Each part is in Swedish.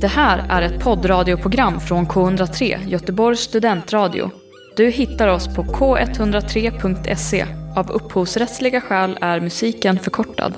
Det här är ett poddradioprogram från K103, Göteborgs studentradio. Du hittar oss på k103.se. Av upphovsrättsliga skäl är musiken förkortad.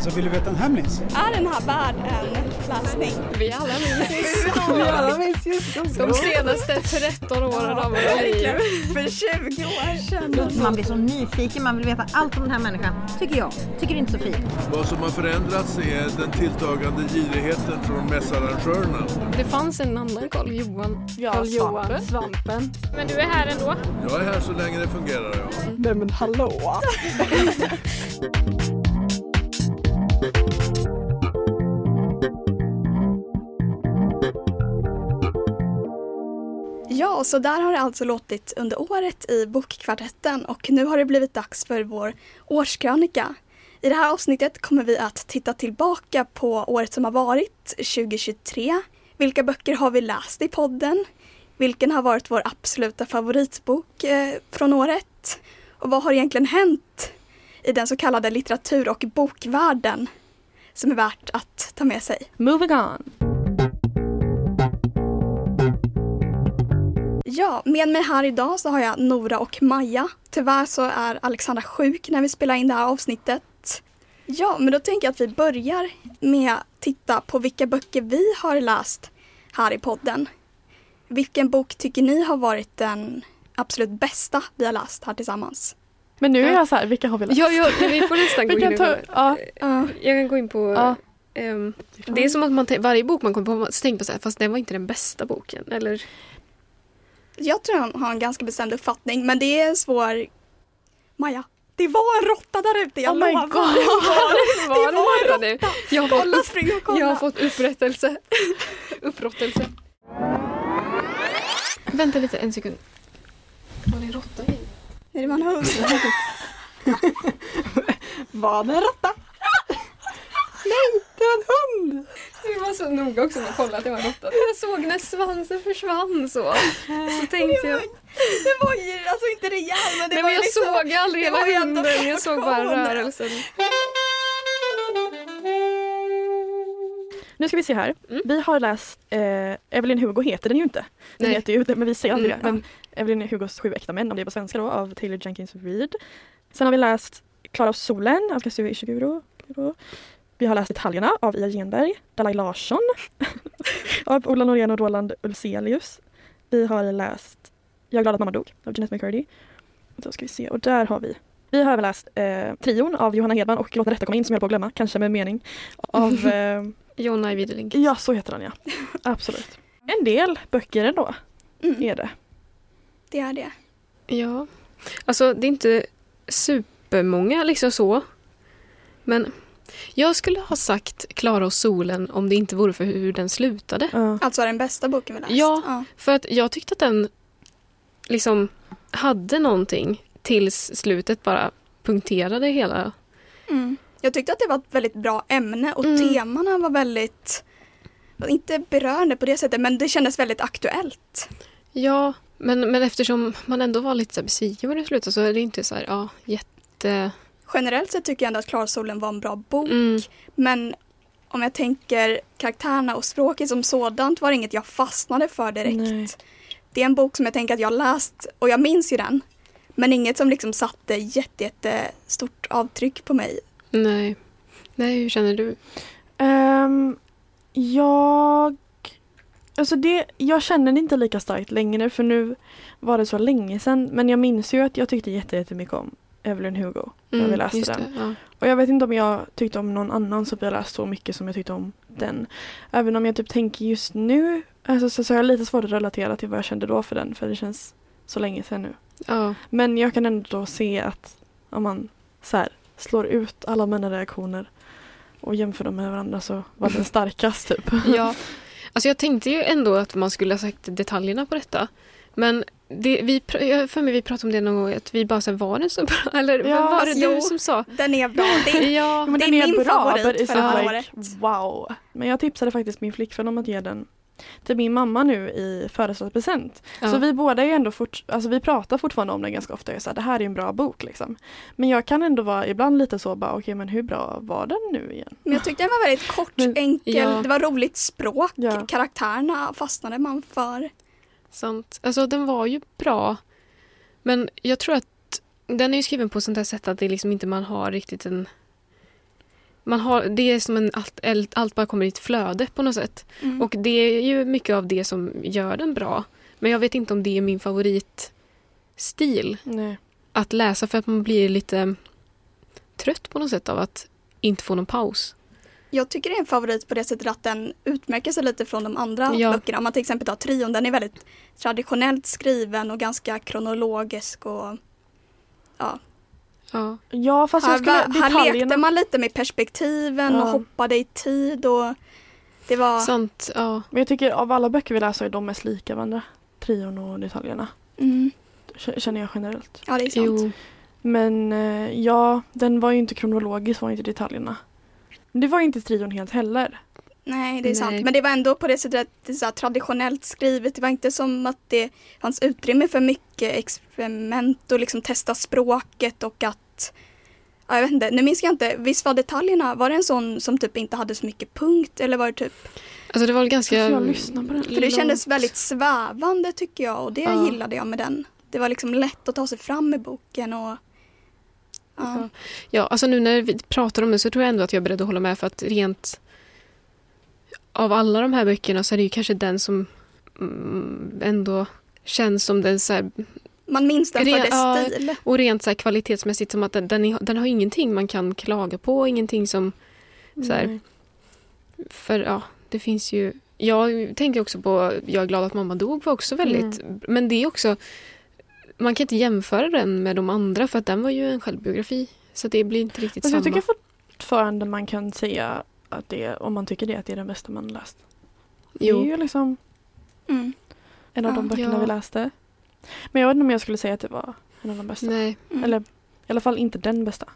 Så vill du veta en hemlis? Är den här värd en läsning? Vi alla minns Vi alla minns just de senaste 13 åren av våra liv. För 20 år sedan. Man blir så nyfiken, man vill veta allt om den här människan. Tycker jag. Tycker inte Sofie. Vad som har förändrats är den tilltagande girigheten från mässarrangörerna. Det fanns en annan Karl Johan. Ja, Karl Johan. svampen. svampen. Men du är här ändå? Jag är här så länge det fungerar. Ja. Nej men hallå! Ja, så där har det alltså låtit under året i Bokkvartetten och nu har det blivit dags för vår årskrönika. I det här avsnittet kommer vi att titta tillbaka på året som har varit, 2023. Vilka böcker har vi läst i podden? Vilken har varit vår absoluta favoritbok eh, från året? Och vad har egentligen hänt i den så kallade litteratur och bokvärlden som är värt att ta med sig? Moving on. Ja, med mig här idag så har jag Nora och Maja. Tyvärr så är Alexandra sjuk när vi spelar in det här avsnittet. Ja, men då tänker jag att vi börjar med att titta på vilka böcker vi har läst här i podden. Vilken bok tycker ni har varit den absolut bästa vi har läst här tillsammans? Men nu är jag så här, vilka har vi läst? Ja, ja, vi får nästan gå in ta, i ja, Ja, Jag kan gå in på... Ja. ehm, det är som att man varje bok man kommer på så tänker man så här, fast det var inte den bästa boken. Eller? Jag tror jag har en ganska bestämd uppfattning, men det är svår... Maja, det var en råtta där ute, jag Oh lovar! God. Var det var en råtta nu? Jag har fått, Kolla, spring och kolla! jag har fått upprättelse. Upprättelse. Vänta lite, en sekund. Var det en råtta i? Nej, det var en hund. var det en råtta? Nej, det var en hund! Vi var så noga också med att kolla att det var råtta. Jag såg när svansen försvann så. Så tänkte jag. Det var ju alltså inte rejäl men det Nej var men jag liksom, såg aldrig hela hunden. Jag såg bara rörelsen. Nu ska vi se här. Mm. Vi har läst eh, Evelyn Hugo heter den ju inte. Den Nej. heter ju, men vi säger aldrig Mm, det. Men Evelyn Hugos Sju äkta män, om det är på svenska då, av Taylor Jenkins Reid. Sen har vi läst Klara och solen av Kazuo Ishiguro. Vi har läst Detaljerna av Ia Genberg, Dalai Larsson av Ola Norén och Roland Ulselius. Vi har läst Jag är glad att mamma dog av Jeanette McCurdy. Då ska vi se, och där har vi vi har även läst eh, Trion av Johanna Hedman och Låt den rätta komma in som jag höll på att glömma, kanske med mening. Av eh, Jonna Ajvide Ja, så heter han ja. Absolut. En del böcker ändå Mm, är det. det är det. Ja. Alltså det är inte supermånga liksom så. Men jag skulle ha sagt Klara och solen om det inte vore för hur den slutade. Ja. Alltså den bästa boken vi läst. Ja. För att jag tyckte att den liksom hade någonting tills slutet bara punkterade hela. Mm. Jag tyckte att det var ett väldigt bra ämne och Mm. temana var väldigt, inte berörande på det sättet men det kändes väldigt aktuellt. Ja, men, men eftersom man ändå var lite besviken med det slutet så är det inte så här, ja, jätte... Generellt sett tycker jag ändå att Klarsolen var en bra bok Mm. men om jag tänker karaktärerna och språket som sådant var det inget jag fastnade för direkt. Nej. Det är en bok som jag tänker att jag har läst och jag minns ju den. Men inget som liksom satte jätte, jätte stort avtryck på mig. Nej. Nej, hur känner du? Ehm, jag... Alltså det, jag känner det inte lika starkt längre för nu var det så länge sedan. Men jag minns ju att jag tyckte jätte- jättemycket om Evelyn Hugo när vi läste Mm, den. det, ja. Och jag vet inte om jag tyckte om någon annan som vi har läst så mycket som jag tyckte om den. Även om jag typ tänker just nu alltså, så, så har jag lite svårt att relatera till vad jag kände då för den för det känns så länge sedan nu. ja. Men jag kan ändå se att om man så här, slår ut alla mina reaktioner och jämför dem med varandra så var den starkast typ. Ja, alltså jag tänkte ju ändå att man skulle ha sagt detaljerna på detta. Men det, vi, jag för mig vi pratade om det någon gång, att vi bara sa var den så bra? Eller Ja, vad var det alltså, du jo. som sa? Den är bra. Det, Ja, Men Det den är är min bra, favorit but it's för not det här like, året. wow. Men jag tipsade faktiskt min flickvän om att ge den till min mamma nu i födelsedagspresent. Ja. Så vi båda är ju ändå fort, alltså vi pratar fortfarande om den ganska ofta. Jag säger det här är en bra bok liksom. Men jag kan ändå vara ibland lite så bara okej men hur bra var den nu igen? Men jag tyckte den var väldigt kort, Men- enkel, Ja. det var roligt språk, Ja. karaktärerna fastnade man för. Sant. Alltså den var ju bra. Men jag tror att den är ju skriven på sånt här sätt att det liksom inte man har riktigt en... Man har, det är som en allt, allt- bara kommer i ett flöde på något sätt. Mm. Och det är ju mycket av det som gör den bra. Men jag vet inte om det är min favoritstil Nej. att läsa för att man blir lite trött på något sätt av att inte få någon paus. Jag tycker det är en favorit på det sättet att den utmärker sig lite från de andra Ja. böckerna. Om man till exempel tar trion, den är väldigt traditionellt skriven och ganska kronologisk och ja. Ja. Ja fast jag Här, skulle, var- här lekte man lite med perspektiven och Ja. hoppade i tid och det var Sant. Ja. Men jag tycker av alla böcker vi läser är de mest lika varandra. Trion och detaljerna. mm, Känner jag generellt. ja det är sant. Jo. Men eh, ja, den var ju inte kronologisk, var inte detaljerna. Men det var inte trion helt heller. Nej, det är Nej. sant. Men det var ändå på det sättet att det är så här traditionellt skrivet. Det var inte som att det fanns utrymme för mycket experiment och liksom testa språket och att Ja, jag vet inte, nu minns jag inte. Visst var detaljerna, var det en sån som typ inte hade så mycket punkt eller var det typ? Alltså det var väl ganska... Jag lyssnar på den. För det kändes väldigt svävande tycker jag och det Ja. gillade jag med den. Det var liksom lätt att ta sig fram i boken och ja. Ja. Ja, alltså nu när vi pratar om det så tror jag ändå att jag är beredd att hålla med för att rent av alla de här böckerna så är det ju kanske den som mm, ändå känns som den så här, Man minns den för dess ja. stil. och rent så här kvalitetsmässigt som att den, den, är, den har ingenting man kan klaga på, ingenting som så här, för ja, det finns ju jag tänker också på Jag är glad att mamma dog var också väldigt, men det är också man kan inte jämföra den med de andra för att den var ju en självbiografi. Så det blir inte riktigt Fast samma. jag tycker fortfarande man kan säga att det, om man tycker det, att det är den bästa man läst. Det är jo. ju liksom Mm. en av Ja. de böckerna Ja. vi läste. Men jag vet inte om jag skulle säga att det var en av de bästa. Nej, Mm. Eller i alla fall inte den bästa.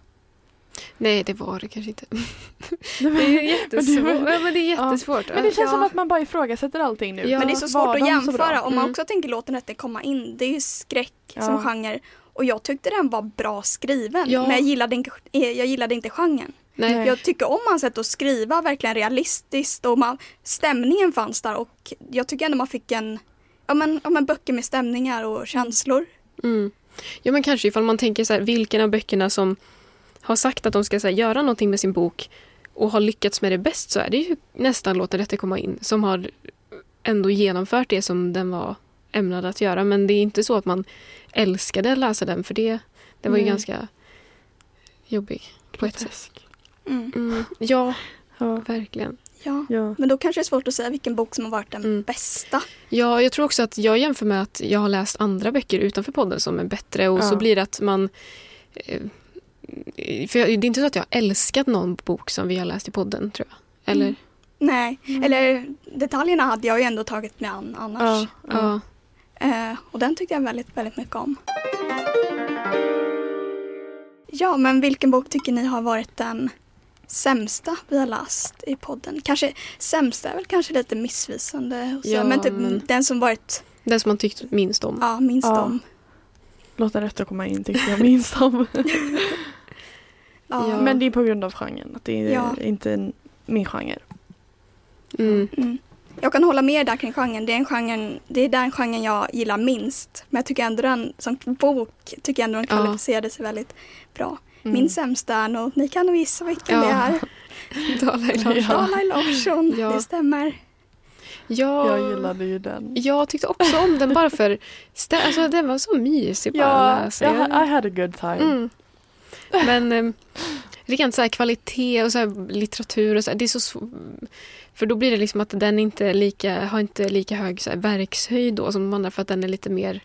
Nej, det var det kanske inte. Det är jättesvårt. Men det- Ja, men det är jättesvårt. Men det känns Ja. som att man bara ifrågasätter allting nu. Ja. Men det är så Var svårt att jämföra. Om man Mm. också tänker låten rätte komma in. Det är ju skräck Ja. som genre. Och jag tyckte den var bra skriven. Ja. Men jag gillade, inte, eh, jag gillade inte genren. Nej. Jag tycker om hans sätt att skriva verkligen realistiskt och man, stämningen fanns där och jag tycker ändå man fick en, ja men, ja men böcker med stämningar och känslor. Mm. Ja, men kanske ifall man tänker så här, vilken av böckerna som har sagt att de ska här, göra någonting med sin bok och har lyckats med det bäst så är det ju nästan Låt den rätte komma in som har ändå genomfört det som den var ämnad att göra. Men det är inte så att man älskade att läsa den för det, det var ju Nej. ganska jobbig på ett sätt. Mm. Mm. Ja, Ja. verkligen. Ja. Ja. Men då kanske det är svårt att säga vilken bok som har varit den Mm. bästa. Ja, jag tror också att jag jämför med att jag har läst andra böcker utanför podden som är bättre och Ja. så blir det att man... eh, För det är inte så att jag har älskat någon bok som vi har läst i podden, tror jag. Eller? Mm. Nej, Mm. eller detaljerna hade jag ju ändå tagit mig an annars. Ja. Ja. Ja. Eh, och den tyckte jag väldigt, väldigt mycket om. Ja, men vilken bok tycker ni har varit den sämsta vi har läst i podden? Kanske sämsta är väl kanske lite missvisande. säga, Ja, men typ men- den som varit Den som man tyckt minst om. ja, minst Ja. om. Låt den rätt att komma in tyckte jag minst om. Ja. Men det är på grund av genren. Att det är Ja. inte en, min genre. Mm. Mm. Jag kan hålla med där kring genren. Det är, en genre. det är den genren jag gillar minst. Men jag tycker ändå den som bok tycker jag ändå den kvalificerade sig väldigt bra. Mm. Min sämsta är nog, ni kan nog gissa vilken Ja. det är. Dalai Lama. Ja. Dalai Larsson, Ja. det stämmer. Ja, Jag gillade ju den. jag tyckte också om den bara för... Alltså, den var så mysig bara att läsa. ja, Jag- I had a good time. Mm. Men eh, rent så här kvalitet och så här litteratur och så här, det är så För då blir det liksom att den inte lika, har inte lika hög så här, verkshöjd då som de andra för att den är lite mer...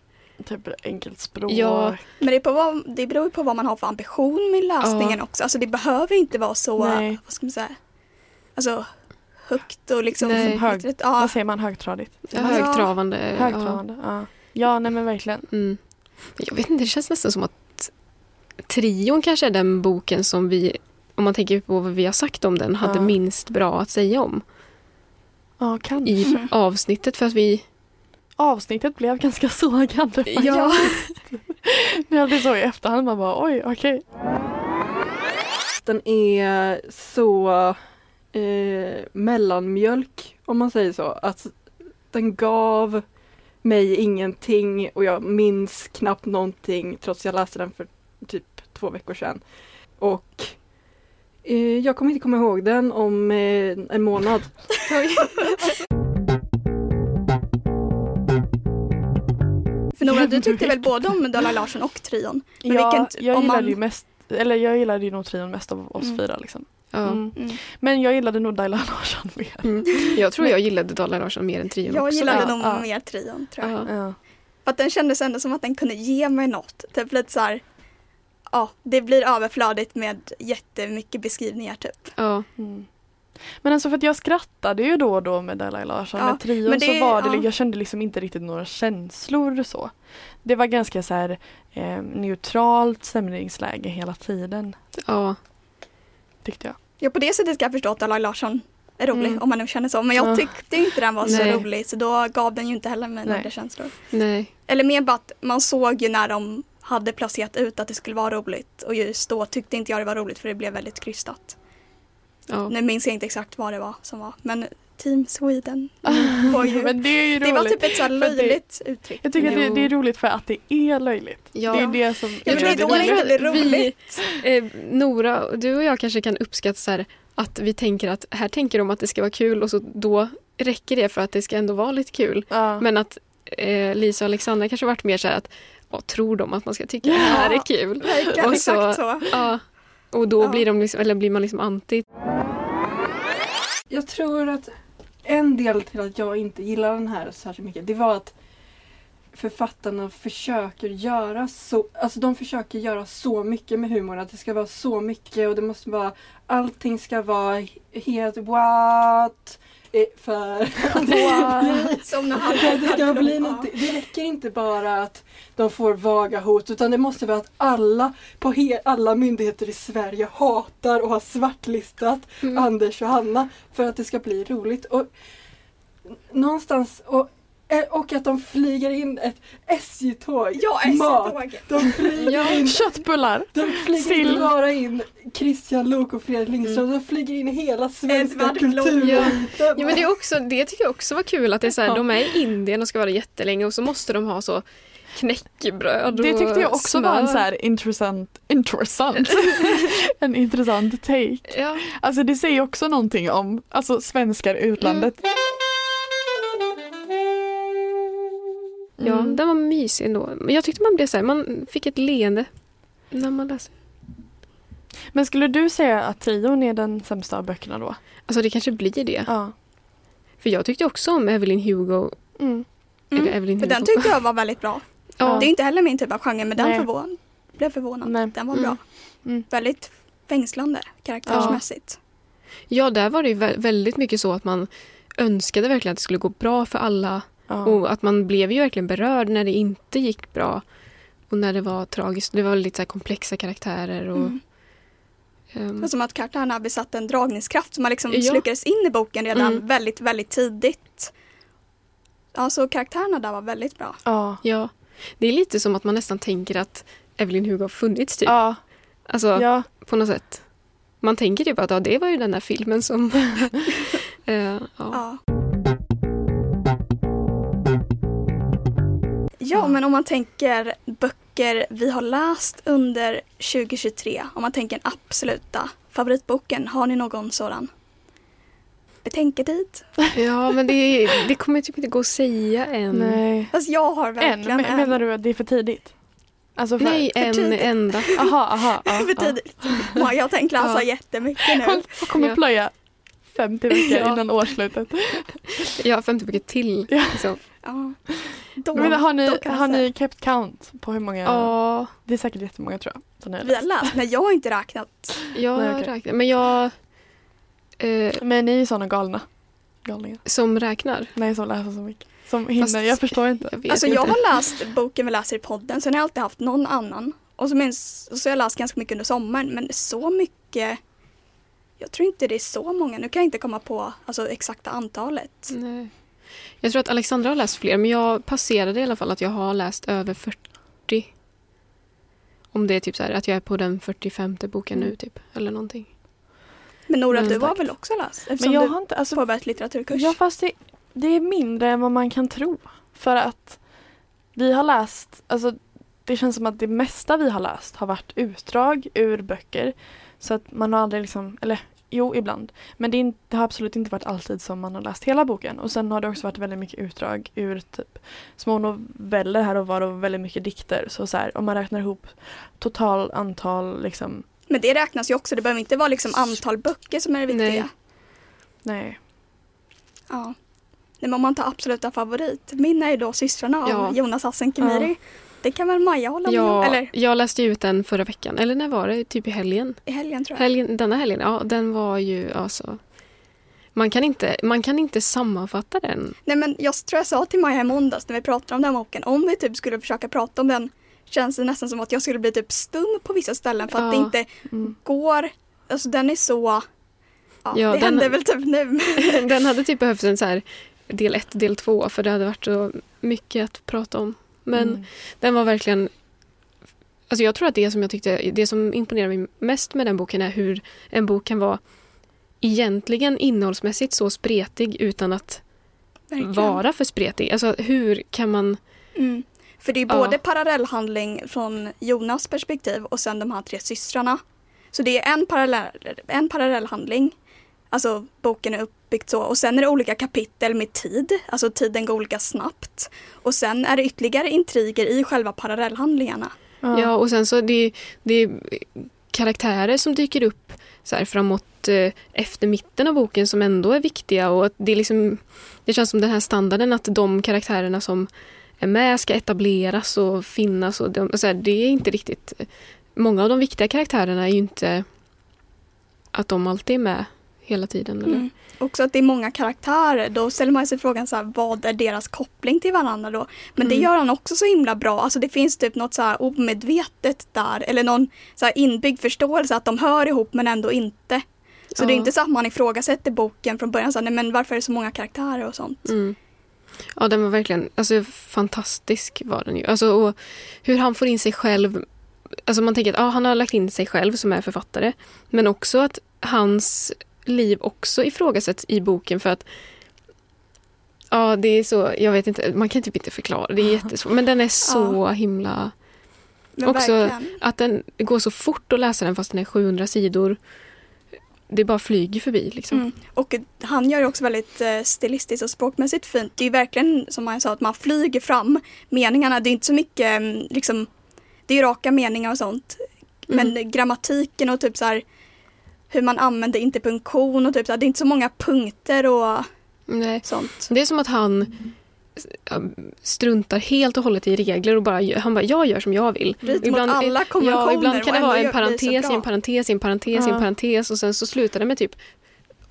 Typ enkelt språk. Ja. Men det, är på vad, det beror ju på vad man har för ambition med läsningen också. Alltså det behöver inte vara så, Nej. vad ska man säga, alltså högt och liksom... Nej. Hög- ja, Vad säger man? Högtradigt? Ja. Högtravande. Högtravande, ja. Ja, nej men verkligen. Ja. Mm. Jag vet inte, det känns nästan som att Trion kanske är den boken som vi, om man tänker på vad vi har sagt om den, hade Ja. minst bra att säga om. Ja, kanske. i avsnittet för att vi... Avsnittet blev ganska sågande. Ja. När jag blir så i efterhand, man bara oj, okej. Den är så eh, mellanmjölk om man säger så. Att den gav mig ingenting och jag minns knappt någonting trots jag läste den för typ två veckor sedan. Och eh, jag kommer inte komma ihåg den om eh, en månad. För Nora, du tyckte väl både om Dalai Larsson och trion? Men Ja, vilken- jag om gillade man- ju mest, eller jag gillade ju nog trion mest av oss Mm. fyra liksom. Mm. Mm. Men jag gillade nog Dalai Larsson mer. Mm. Jag tror jag gillade Dalai Larsson mer än trion Jag också. gillade Ja, nog ja. mer trion tror jag. Ja. Ja. För att den kändes ändå som att den kunde ge mig något. Typ lite så här, ja, det blir överflödigt med jättemycket beskrivningar typ. Ja. Mm. Men alltså för att jag skrattade ju då och då med Dalai Larsson. Ja, med trion men det- så var det, ja. jag kände liksom inte riktigt några känslor så. Det var ganska så här eh, neutralt stämningsläge hela tiden ja. tyckte jag. Ja, på det sättet ska jag förstå att Dalai Larsson är rolig Mm. om man nu känner så. Men jag Ja. tyckte inte den var så Nej. rolig så då gav den ju inte heller mig några känslor. Nej. Eller mer bara att man såg ju när de hade placerat ut att det skulle vara roligt och just då tyckte inte jag det var roligt för det blev väldigt krystat. Ja. Nu minns jag inte exakt vad det var som var men Team Sweden ju, Men det är ju roligt. det var typ ett så för det- löjligt uttryck. Jag tycker att det, det är roligt för att det är löjligt. Ja. Det är det som Ja, men det är då det blir vi- roligt. Eh, Nora, du och jag kanske kan uppskatta så här, att vi tänker att här tänker de att det ska vara kul och så då räcker det för att det ska ändå vara lite kul. Ja. Men att eh, Lisa och Alexandra kanske varit mer så här att vad tror de att man ska tycka det här är kul? Verkligen Och så- exakt så. Ja. Och då Ja. blir, de liksom, eller blir man liksom anti. Jag tror att en del till att jag inte gillar den här särskilt mycket det var att författarna försöker göra så, alltså de försöker göra så mycket med humorn, att det ska vara så mycket och det måste vara, allting ska vara helt what? För att det, Som när för att det ska bli någonting, det räcker inte bara att de får vaga hot utan det måste vara att alla på alla myndigheter i Sverige hatar och har svartlistat Mm. Anders och Hanna för att det ska bli roligt. Och någonstans och, och att de flyger in ett SJ-tåg. Ja, mat. SJ-tåget. De flyger in Köttbullar! de flyger Sill. inte bara in Christian Lok och Fredrik Lindström, de flyger in hela svenska kulturen. Ja, men det, är också, det tycker jag också var kul att det är så här, Ja. de är i Indien och ska vara jättelänge och så måste de ha så knäckebröd och Det tyckte jag också var en smör. så här intressant, intressant, en intressant take. Ja, Alltså det säger också någonting om alltså, svenskar i utlandet. Ja Mm. den var mysig ändå. Men jag tyckte man blev så här, man fick ett leende när man läste. Men skulle du säga att trion är den sämsta av böckerna då? Alltså det kanske blir det. Ja. För jag tyckte också om Evelyn Hugo. Mm. Mm. Eller Evelyn För Hugo. den tyckte jag var väldigt bra. ja. Det är inte heller min typ av genre men den Nej. förvån blev förvånad. Nej. Den var Mm. bra. Mm. Väldigt fängslande karaktärsmässigt. ja, där var det väldigt mycket så att man önskade verkligen att det skulle gå bra för alla. Ja. Och att man blev ju verkligen berörd när det inte gick bra. Och när det var tragiskt. Det var lite så här komplexa karaktärer. Och, Mm. Det var som att karaktärerna besatte en dragningskraft som man liksom Ja. slukades in i boken redan Mm. väldigt, väldigt tidigt. Ja, så karaktärerna där var väldigt bra. Ja. ja, det är lite som att man nästan tänker att Evelyn Hugo har funnits typ. Ja. Alltså ja. på något sätt. Man tänker typ att ja, det var ju den där filmen som... Eh, ja. Ja. Ja, men om man tänker böcker vi har läst under 2023, om man tänker den absoluta favoritboken, har ni någon sådan? Betänketid? ja, men det, det kommer typ inte gå att säga än. Nej. Fast jag har En, verkligen men, menar du att det är för tidigt? Alltså för, Nej, för en tidigt. enda. Aha, aha. Ja, för tidigt. Ja, jag tänker läsa Ja. jättemycket nu. Jag kommer Ja. plöja 50 veckor Ja. innan årsslutet. Jag har 50 böcker till. Ja. Liksom. Ja. Då, Men har ni, har ni kept count på hur många? Ja, Det är säkert jättemånga tror jag. har Vi har läst. nej jag har inte räknat. jag Nej, okej. räknar. Men jag... Eh, Men ni är sådana galna. Galningar. som räknar. Nej, som läser så mycket. Som hinner, Fast- jag förstår inte. Jag Alltså inte. jag har läst boken vi läser i podden, sen har jag alltid haft någon annan. Och så, minns, så har jag läst ganska mycket under sommaren, men så mycket jag tror inte det är så många. Nu kan jag inte komma på alltså, exakta antalet. Nej. Jag tror att Alexandra har läst fler, men jag passerade i alla fall att jag har läst över 40. Om det är typ så här att jag är på den 45 boken Mm. nu typ, eller någonting. Men Nora, Men du har väl också läst? Men Eftersom jag du har inte, alltså, påbörjat litteraturkurs. ja fast det, det är mindre än vad man kan tro. För att vi har läst, alltså det känns som att det mesta vi har läst har varit utdrag ur böcker. Så att man har aldrig liksom, eller jo ibland. Men det, inte, det har absolut inte varit alltid som man har läst hela boken. Och sen har det också varit väldigt mycket utdrag ur typ små noveller här och var och väldigt mycket dikter. Så, så här, om man räknar ihop total antal liksom, Men det räknas ju också. Det behöver inte vara liksom antal böcker som är det viktiga. Nej. nej. Ja. Nej, men om man tar absoluta favorit. Min är ju då Systrarna av Ja. Jonas Hassen Khemiri. Ja. Det kan väl Maja hålla med om? Jag, Eller jag läste ut den förra veckan, eller när var det? Typ i helgen. i helgen tror jag. helgen denna helgen, ja den var ju alltså... Man kan inte, man kan inte sammanfatta den. Nej men jag tror jag sa till Maja i måndags när vi pratade om den boken. Om vi typ skulle försöka prata om den känns det nästan som att jag skulle bli typ stum på vissa ställen för att det Ja. inte Mm. går. Alltså den är så... Ja, Ja, det den- händer väl typ nu. den hade typ behövt en så här del ett, del två för det hade varit så mycket att prata om. Men Mm. den var verkligen... Alltså jag tror att det som jag tyckte, det som imponerade mig mest med den boken är hur en bok kan vara egentligen innehållsmässigt så spretig utan att Verkligen. vara för spretig. Alltså hur kan man... Mm. För det är Ja. både parallellhandling från Jonas perspektiv och sen de här tre systrarna. Så det är en, parallell, en parallellhandling. Alltså boken är uppbyggd så. Och sen är det olika kapitel med tid. Alltså tiden går olika snabbt. Och sen är det ytterligare intriger i själva parallellhandlingarna. Ja, och sen så det, det är karaktärer som dyker upp så här framåt eh, efter mitten av boken som ändå är viktiga och att det är liksom det känns som den här standarden att de karaktärerna som är med ska etableras och finnas och de, så här, det är inte riktigt många av de viktiga karaktärerna är ju inte att de alltid är med hela tiden. Eller? Mm. Också att det är många karaktärer. Då ställer man sig frågan så här, vad är deras koppling till varandra då? Men det Mm. gör han också så himla bra. Alltså det finns typ något så här omedvetet där. Eller någon så här inbyggd förståelse att de hör ihop men ändå inte. Så det är Ja. inte så att man ifrågasätter boken från början. Så här, nej, men varför är det så många karaktärer och sånt? Mm. Ja, den var verkligen alltså, fantastisk. var den ju. Alltså, och hur han får in sig själv. Alltså man tänker att ja, han har lagt in sig själv som är författare. Men också att hans liv också ifrågasätts i boken för att Ja, det är så, jag vet inte, man kan typ inte förklara, det är jättesvårt. Men den är så himla, Men Också- verkligen. att den går så fort att läsa den fast den är 700 sidor. Det bara flyger förbi liksom. Mm. Och han gör det också väldigt eh, stilistiskt och språkmässigt fint. Det är ju verkligen som man sa att man flyger fram meningarna. Det är inte så mycket mm, liksom, det är raka meningar och sånt. Men Mm. grammatiken och typ så här hur man använder interpunktion och typ så det är inte så många punkter och Nej. sånt. Det är som att han äh, struntar helt och hållet i regler och bara, han bara, jag gör som jag vill. Bryter mot alla konventioner Ja, ibland kan det vara en parentes i en parentes i en parentes i en parentes och sen så slutar det med typ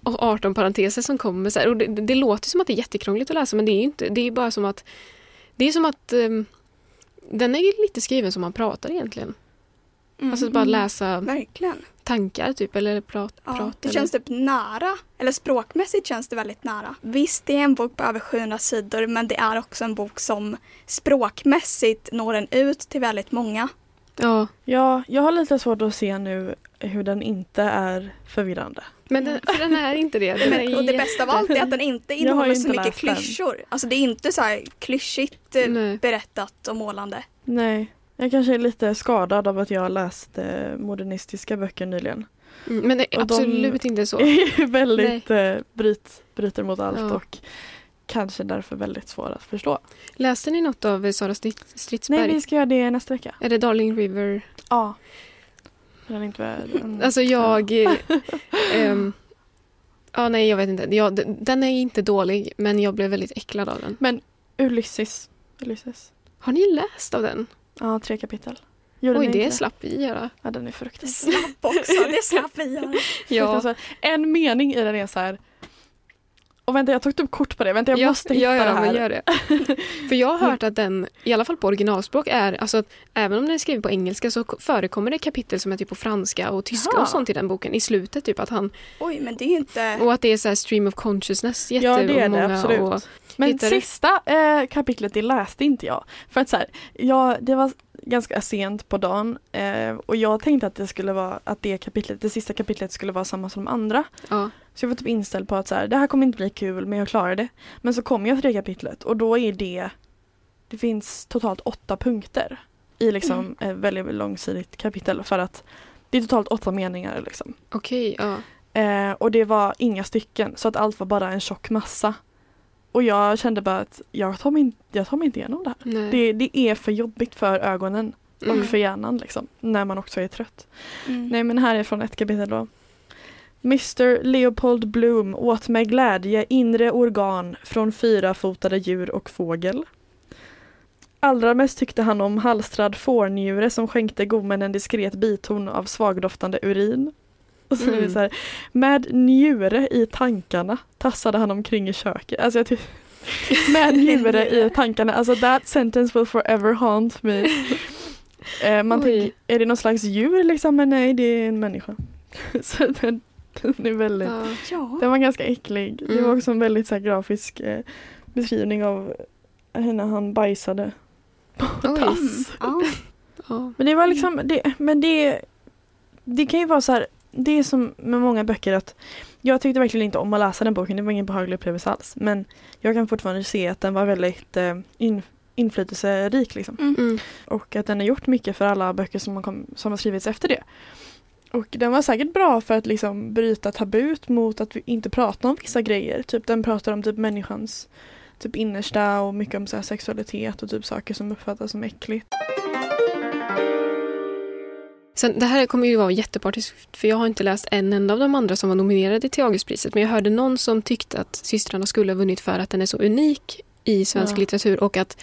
18 parenteser som kommer. Så här. Och det, det låter som att det är jättekrångligt att läsa men det är ju inte. Det är bara som att det är som att ehm, den är lite skriven som man pratar egentligen. Mm, Alltså bara mm. läsa Verkligen. tankar typ eller prat, Ja, prata. det eller- känns typ nära, eller språkmässigt känns det väldigt nära. Visst, det är en bok på över 700 sidor men det är också en bok som språkmässigt når en ut till väldigt många. Ja, Ja, jag har lite svårt att se nu hur den inte är förvirrande. men den, för den är inte det. Den Men, är och det bästa av allt är att den inte innehåller ju så inte mycket läst den. klyschor. Alltså det är inte så här klyschigt eh, Nej. berättat och målande. Nej, jag kanske är lite skadad av att jag har läst eh, modernistiska böcker nyligen. Mm, Men det är Och de- absolut inte så. är väldigt eh, bryt, bryter mot allt Ja. och kanske därför väldigt svår att förstå. Läste ni något av Sara Strid- Stridsberg? Nej, vi ska göra det nästa vecka. Är det Darling River? Ja. Den inte värd. Alltså jag... ehm, ja, nej, jag vet inte. Jag, den är inte dålig, men jag blev väldigt äcklad av den. Ulysses. Ulysses. Har ni läst av den? Ja, tre kapitel. Gjorde Oj, det inte slapp vi göra. Ja, den är fruktansvärd. slapp också, det slapp vi göra. Ja. En mening i den är så här. Och vänta jag tog upp kort på det, vänta jag ja, måste hitta ja, ja, det här. Men gör det. För jag har hört att den, i alla fall på originalspråk, är, alltså att även om den är skriven på engelska så förekommer det kapitel som är typ på franska och tyska Jaha. och sånt i den boken i slutet. Typ att han, Oj, men det är inte... och att det är så här stream of consciousness Ja det är det jättemånga. absolut. Och, Men sista eh, kapitlet det läste inte jag. För att så här, ja, det var ganska sent på dagen eh, och jag tänkte att det skulle vara att det kapitlet, det sista kapitlet skulle vara samma som de andra. ja. Så jag var typ inställd på att så här, det här kommer inte bli kul men jag klarar det. Men så kom jag till det kapitlet och då är det Det finns totalt åtta punkter i liksom ett väldigt långsidigt kapitel för att det är totalt åtta meningar liksom. Okej, ja. Eh, och det var inga stycken så att allt var bara en tjock massa. Och jag kände bara att jag tar mig, inte- jag tar mig inte igenom det här. Det, det är för jobbigt för ögonen Mm. och för hjärnan liksom. När man också är trött. Mm. Nej men här är från ett kapitel då. Mr Leopold Bloom åt med glädje inre organ från fyrafotade djur och fågel. Allra mest tyckte han om halstrad fårnjure som skänkte gommen en diskret biton av svagdoftande urin. Och så är det Mm. så här, med njure i tankarna tassade han omkring i köket. Alltså jag med njure i tankarna, alltså that sentence will forever haunt me. Eh, man tänker, är det någon slags djur liksom? Men nej, det är en människa. så den, den är väldigt, Ja. Den var ganska äcklig. Det var Mm. också en väldigt så här, grafisk eh, beskrivning av henne han bajsade på Oj. tass. Mm. Ja. Ja. Men det var liksom, det, men det, det kan ju vara så här, det är som med många böcker att jag tyckte verkligen inte om att läsa den boken, det var ingen behaglig upplevelse alls. Men jag kan fortfarande se att den var väldigt eh, in, inflytelserik liksom. Mm. Och att den har gjort mycket för alla böcker som har, kom, som har skrivits efter det. Och den var säkert bra för att liksom bryta tabut mot att vi inte pratar om vissa grejer. Typ den pratar om typ människans typ innersta och mycket om så här sexualitet och typ saker som uppfattas som äckligt. Sen, det här kommer ju vara jättepartiskt för jag har inte läst en enda av de andra som var nominerade till Augustpriset. Men jag hörde någon som tyckte att systrarna skulle ha vunnit för att den är så unik i svensk Ja. litteratur och att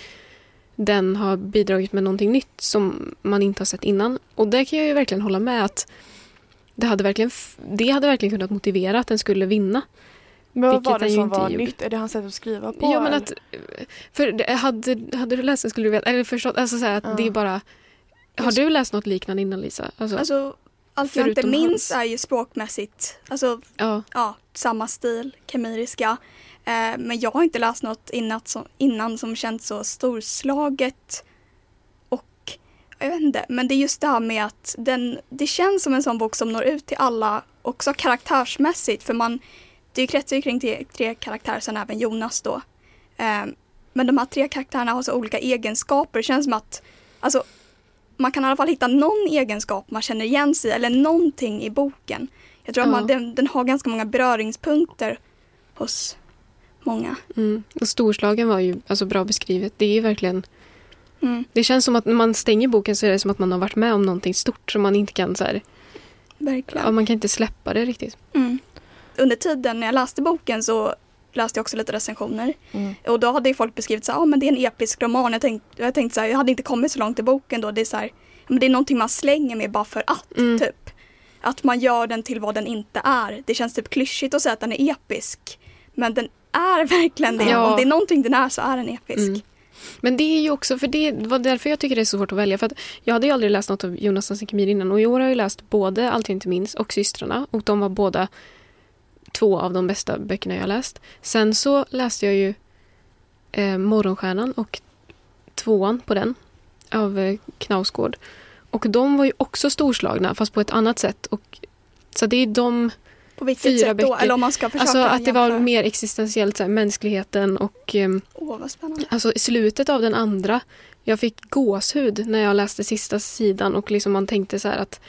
den har bidragit med någonting nytt som man inte har sett innan. Och det kan jag ju verkligen hålla med att det hade verkligen, det hade verkligen kunnat motivera att den skulle vinna. Men vad var det som var gjorde. nytt? Är det hans sätt att skriva på? ja men eller? att, för hade, hade du läst den skulle du veta, eller förstått, alltså så att Ja. det är bara Har du läst något liknande innan Lisa? Alltså, Alltså, allt jag inte minns hans. är ju språkmässigt, alltså ja. ja, samma stil, kemiriska. Eh, men jag har inte läst något innan som, innan som känns så storslaget. Och jag vet inte, men det är just det här med att den, det känns som en sån bok som når ut till alla också karaktärsmässigt för man, det kretsar ju kring tre, tre karaktärer, sen även Jonas då. Eh, men de här tre karaktärerna har så olika egenskaper, det känns som att alltså, man kan i alla fall hitta någon egenskap man känner igen sig eller någonting i boken. Jag tror Ja. att man, den, den har ganska många beröringspunkter hos många. Mm. Och storslagen var ju alltså, bra beskrivet. Det är ju verkligen Mm, Det känns som att när man stänger boken så är det som att man har varit med om någonting stort som man inte kan så här, verkligen. ja, man kan inte släppa det riktigt. Mm. Under tiden när jag läste boken så läste jag också lite recensioner. Mm. Och då hade ju folk beskrivit så här, ah, men det är en episk roman. Jag tänkte, jag tänkte så här, jag hade inte kommit så långt i boken då. Det är så här, men det är någonting man slänger med bara för att, Mm. typ. Att man gör den till vad den inte är. Det känns typ klyschigt att säga att den är episk. Men den är verkligen det. Ja. Om det är någonting den är så är den episk. Mm. Men det är ju också, för det var därför jag tycker det är så svårt att välja. För att jag hade ju aldrig läst något av Jonas Nassim Khemir innan och i år har jag läst både Allt jag inte minns och Systrarna och de var båda två av de bästa böckerna jag läst. Sen så läste jag ju eh, Morgonstjärnan och tvåan på den av eh, Knausgård. Och de var ju också storslagna fast på ett annat sätt. Och, så det är de, På vilket Fyra sätt då? böcker. Eller om man ska försöka alltså att det var mer existentiellt, så här, mänskligheten och vad spännande. Alltså i slutet av den andra, jag fick gåshud när jag läste sista sidan och liksom man tänkte så här att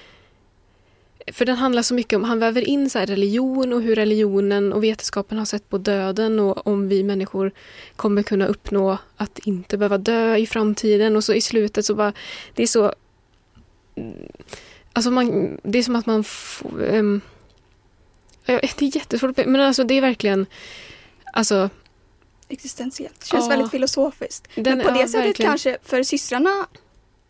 för den handlar så mycket om, han väver in så religion och hur religionen och vetenskapen har sett på döden och om vi människor kommer kunna uppnå att inte behöva dö i framtiden och så i slutet så bara, det är så mm, Alltså man, det är som att man får, ja, det är jättesvårt men alltså det är verkligen Alltså Existentiellt. Det känns Ja. väldigt filosofiskt. den, Men på det ja, sättet verkligen. kanske, för systrarna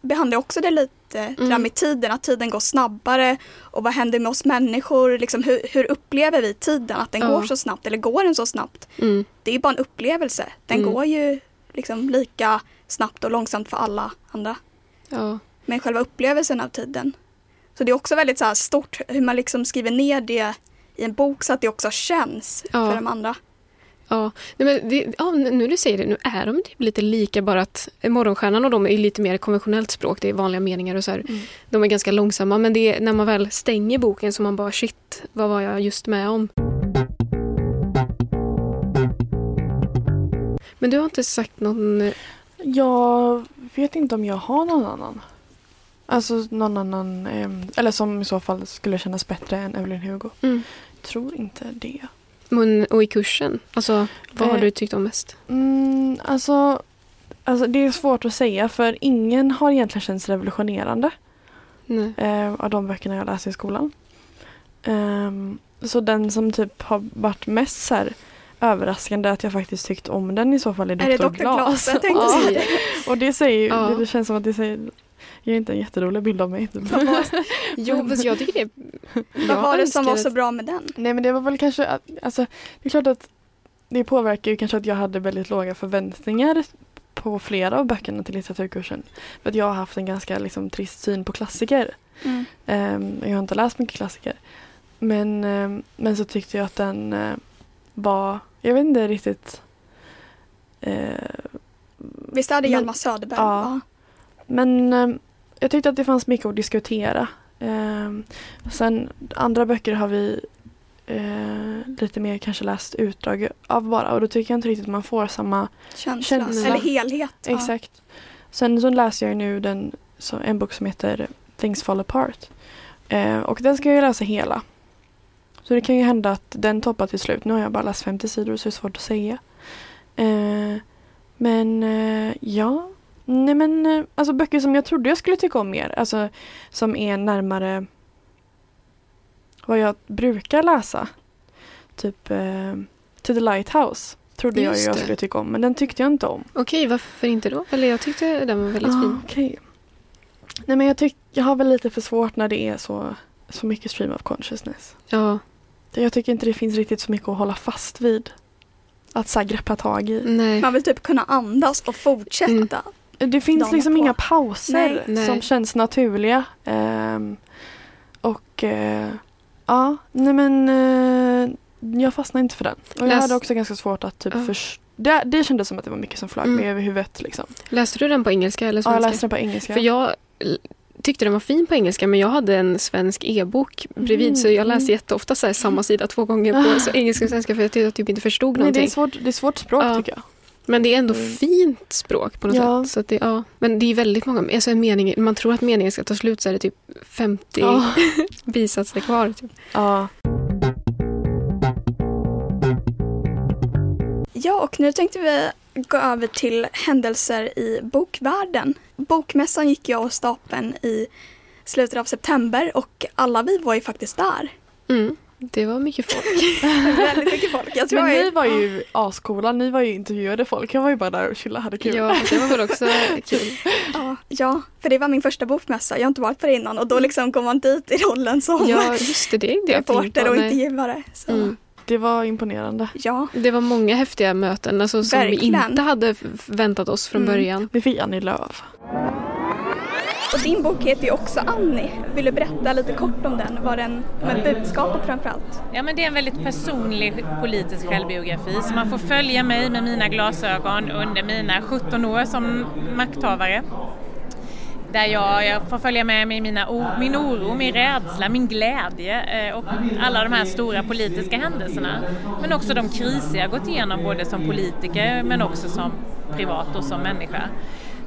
behandlar också det lite det där med tiden, att tiden går snabbare och vad händer med oss människor, liksom hur, hur upplever vi tiden, att den Ja. går så snabbt eller går den så snabbt? Mm. Det är bara en upplevelse, den Mm. går ju liksom lika snabbt och långsamt för alla andra. Ja. Men själva upplevelsen av tiden. Så det är också väldigt så stort hur man liksom skriver ner det i en bok så att det också känns Ja. för de andra. Ja, Nej, men det, ja, nu du säger det, nu är de typ lite lika bara att Morgonstjärnan och de är lite mer konventionellt språk, det är vanliga meningar och så här. Mm. De är ganska långsamma men det är när man väl stänger boken så man bara shit, vad var jag just med om? Men du har inte sagt någon... Jag vet inte om jag har någon annan. Alltså någon annan, ehm, eller som i så fall skulle kännas bättre än Evelyn Hugo. Mm. Tror inte det. Men, och i kursen, alltså vad har Eh. du tyckt om mest? Mm, alltså, alltså det är svårt att säga för ingen har egentligen känts revolutionerande Nej. eh, av de böckerna jag läste i skolan. Ehm, så den som typ har varit mest så här, överraskande att jag faktiskt tyckt om den i så fall är Dr. Är det Dr. Glas. Glas? Jag tänkte Ja. säga det. Och det säger Ja. det, det känns som att det säger ger inte en jätterolig bild av mig. Jo, fast jag tycker det... Vad jag var det som var så bra med den? Nej men det var väl kanske, att, alltså det är klart att det påverkar ju kanske att jag hade väldigt låga förväntningar på flera av böckerna till litteraturkursen. För att jag har haft en ganska liksom, trist syn på klassiker. Mm. Ehm, jag har inte läst mycket klassiker. Men, ehm, men så tyckte jag att den eh, var, jag vet inte riktigt eh, Visst är det Hjalmar Söderberg? Ja. va? Men eh, jag tyckte att det fanns mycket att diskutera. Eh, sen andra böcker har vi eh, lite mer kanske läst utdrag av bara och då tycker jag inte riktigt man får samma Känsla. Känsla. Eller helhet. ja. Exakt. Sen så läser jag nu den, så, en bok som heter Things Fall Apart. Eh, och den ska jag ju läsa hela. Så det kan ju hända att den toppar till slut. Nu har jag bara läst 50 sidor så det är svårt att säga. Eh, men eh, ja. Nej men eh, alltså böcker som jag trodde jag skulle tycka om mer. Alltså som är närmare vad jag brukar läsa. Typ eh, To the Lighthouse. Trodde jag Just ju jag det. skulle tycka om men den tyckte jag inte om. Okej, varför inte då? Eller jag tyckte den var väldigt Ah, fin. okej. Nej men jag tycker jag har väl lite för svårt när det är så, så mycket stream of consciousness. Ja, Jag tycker inte det finns riktigt så mycket att hålla fast vid. Att så greppa tag i. nej. Man vill typ kunna andas och fortsätta. Mm. Det finns liksom på. inga pauser Nej. Nej. som känns naturliga. Ehm, och eh, ja, nej men eh, jag fastnade inte för den. Och jag Läs- hade också ganska svårt att typ Ja. förstå. Det, det kändes som att det var mycket som flög Mm. mig över huvudet liksom. Läste du den på engelska eller Ja, svenska? jag läste den på engelska. För jag tyckte den var fin på engelska men jag hade en svensk e-bok bredvid Mm, så jag läste mm. jätteofta så samma sida två gånger på så engelska och svenska för jag tyckte jag typ inte förstod Nej, det, någonting. är svårt, det är svårt språk Ja. tycker jag. Men det är ändå Mm. fint språk på något Ja. sätt. Så det, ja. Men det är väldigt många, alltså en mening, man tror att meningen ska ta slut så är det typ 50 Ja. bisatser kvar. Typ. Ja. Ja, och nu tänkte vi gå över till händelser i bokvärlden. Bokmässan gick ju av stapeln i slutet av september och alla vi var ju faktiskt där. Mm. Det var mycket folk. Väldigt mycket folk. Jag tror Men ni var ju ascoola, ni var ju intervjuade folk. Jag var ju bara där och chillade hade kul. ja, det var väl också kul. ja, ja, för det var min första bokmässa. Jag har inte varit på det innan och då liksom går man dit i rollen som Ja, just det. Det är reporter och intervjuare. Så, Mm. Det var imponerande. ja. Det var många häftiga möten alltså, som vi Verkligen. inte hade väntat oss från Mm. början. Vi fick Annie Lööf. Och din bok heter ju också Annie. Vill du berätta lite kort om den? Vad den, med budskapet framförallt? Ja, men det är en väldigt personlig politisk självbiografi så man får följa mig med mina glasögon under mina 17 år som makthavare. Där jag, jag får följa med mig mina, min oro, min rädsla, min glädje eh, och alla de här stora politiska händelserna. Men också de kriser jag gått igenom både som politiker men också som privat och som människa.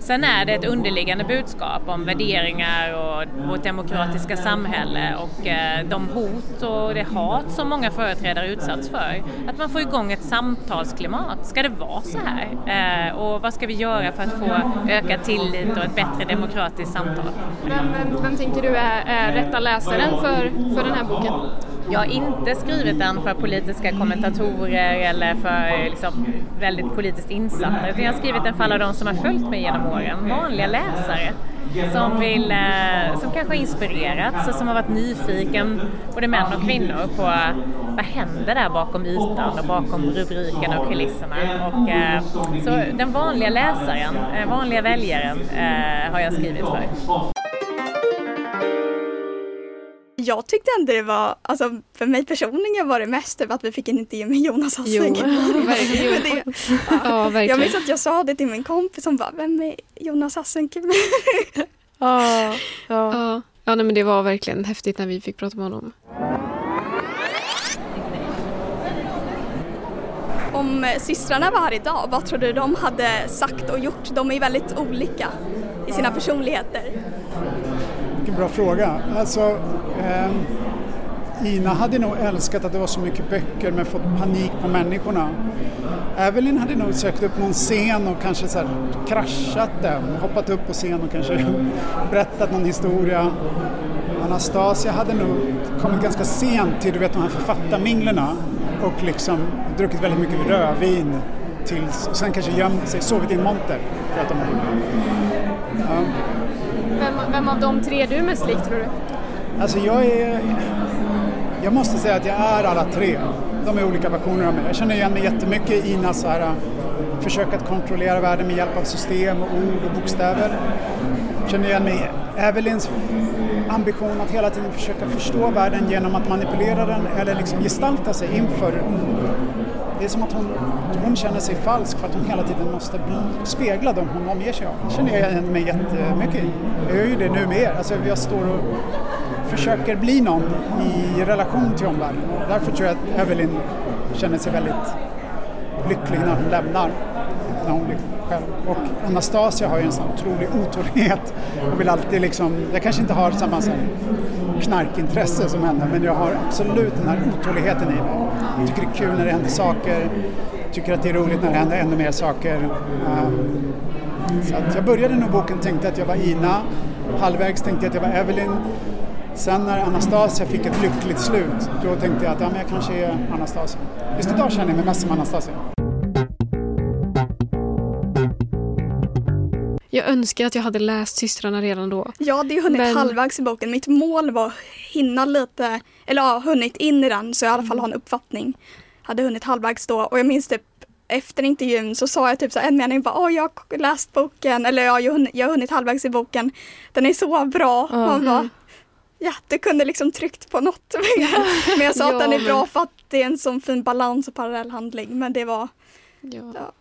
Sen är det ett underliggande budskap om värderingar och vårt demokratiska samhälle och eh, de hot och det hat som många företrädare utsatts för. Att man får igång ett samtalsklimat. Ska det vara så här? Eh, Och vad ska vi göra för att få ökad tillit och ett bättre demokratiskt samtal? Vem, vem, vem tänker du är, är rätta läsaren för, för den här boken? Jag har inte skrivit den för politiska kommentatorer eller för liksom, väldigt politiskt insatta utan jag har skrivit den för alla de som har följt mig genom åren, vanliga läsare. som, vill, eh, som kanske har inspirerats, som har varit nyfiken, både män och kvinnor, på vad händer där bakom ytan och bakom rubrikerna och kulisserna. Och, eh, så den vanliga läsaren, eh, vanliga väljaren har jag skrivit för. Jag tyckte ändå det var, alltså för mig personligen var det mest typ att vi fick en intervju med Jonas Hassing. Jo, verkligen. det, ja, ja, verkligen. Jag minns att jag sa det till min kompis som bara, vem är Jonas Hassing? ja, ja. ja. ja nej, men det var verkligen häftigt när vi fick prata med honom. Om systrarna var här idag, vad tror du de hade sagt och gjort? De är väldigt olika i sina personligheter. Vilken bra fråga. Alltså, eh, Ina hade nog älskat att det var så mycket böcker men fått panik på människorna. Evelyn hade nog sökt upp någon scen och kanske så här kraschat den, hoppat upp på scen och kanske berättat någon historia. Anastasia hade nog kommit ganska sent till du vet, de här författarminglerna och liksom druckit väldigt mycket rödvin tills, och sen kanske gömt sig, sovit i en monter för att de hade ja vem, vem av de tre är du mest lik tror du? Alltså jag är... Jag måste säga att jag är alla tre. De är olika versioner av mig. Jag känner igen mig jättemycket i Inas här, äh, försök att kontrollera världen med hjälp av system och ord och bokstäver. Jag känner igen mig i Evelyns ambition att hela tiden försöka förstå världen genom att manipulera den eller liksom gestalta sig inför det är som att hon, hon känner sig falsk för att hon hela tiden måste bli, spegla dem hon omger sig av. Det känner jag igen mig jättemycket i. Jag gör ju det nu med Alltså jag står och försöker bli någon i relation till omvärlden. Därför tror jag att Evelyn känner sig väldigt lycklig när hon lämnar, när hon blir själv. Och Anastasia har ju en sån otrolig otålighet och vill alltid liksom, jag kanske inte har samma sån knarkintresse som henne men jag har absolut den här otåligheten i mig. Jag tycker det är kul när det händer saker, tycker att det är roligt när det händer ännu mer saker. Ehm, så att jag började nog boken och tänkte att jag var Ina, halvvägs tänkte jag att jag var Evelyn Sen när Anastasia fick ett lyckligt slut, då tänkte jag att ja, men jag kanske är Anastasia. Just idag känner jag mig mest som Anastasia. Jag önskar att jag hade läst systrarna redan då. Jag hade ju hunnit men... halvvägs i boken. Mitt mål var att hinna lite, eller ja, hunnit in i den så jag i alla fall har en uppfattning. Hade hunnit halvvägs då och jag minns typ efter intervjun så sa jag typ så en mening bara åh jag har läst boken eller ja, jag har hunnit halvvägs i boken. Den är så bra. Mm. Man bara, ja, du kunde liksom tryckt på något. men jag sa ja, att den är bra för att det är en sån fin balans och parallell handling. Men det var... Ja. ja.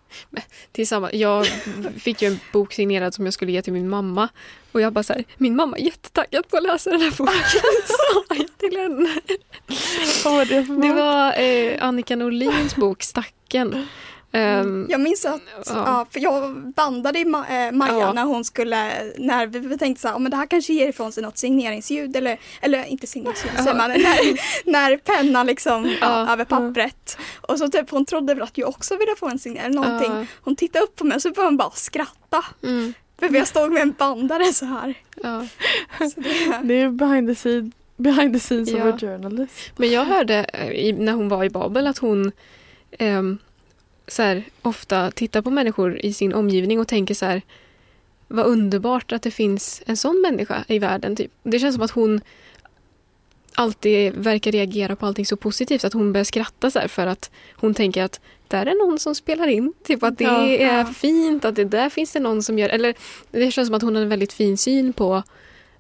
Tillsammans, jag fick ju en bok signerad som jag skulle ge till min mamma. Och jag bara så här, min mamma är jättetaggad på att läsa den här boken. sa jag till henne. Det var eh, Annika Norlins bok Stacken. Um, jag minns att, ja. ja. för jag bandade i Ma äh, Maja ja. när hon skulle, när vi tänkte så här, men det här kanske ger ifrån sig något signeringsljud eller, eller inte signeringsljud säger man, när, när pennan liksom ja. över pappret. Och så typ hon trodde väl att jag också ville få en signering någonting. Hon tittade upp på mig och så började hon bara skratta. Mm. För jag stod med en bandare så här. Så det, det är behind the scenes, behind the scenes of a journalist. Men jag hörde i, när hon var i Babel att hon um, så här, ofta tittar på människor i sin omgivning och tänker så här vad underbart att det finns en sån människa i världen. Typ. Det känns som att hon alltid verkar reagera på allting så positivt att hon börjar skratta så för att hon tänker att där är någon som spelar in. Typ att det ja, är ja. fint, att det där finns det någon som gör... Eller det känns som att hon har en väldigt fin syn på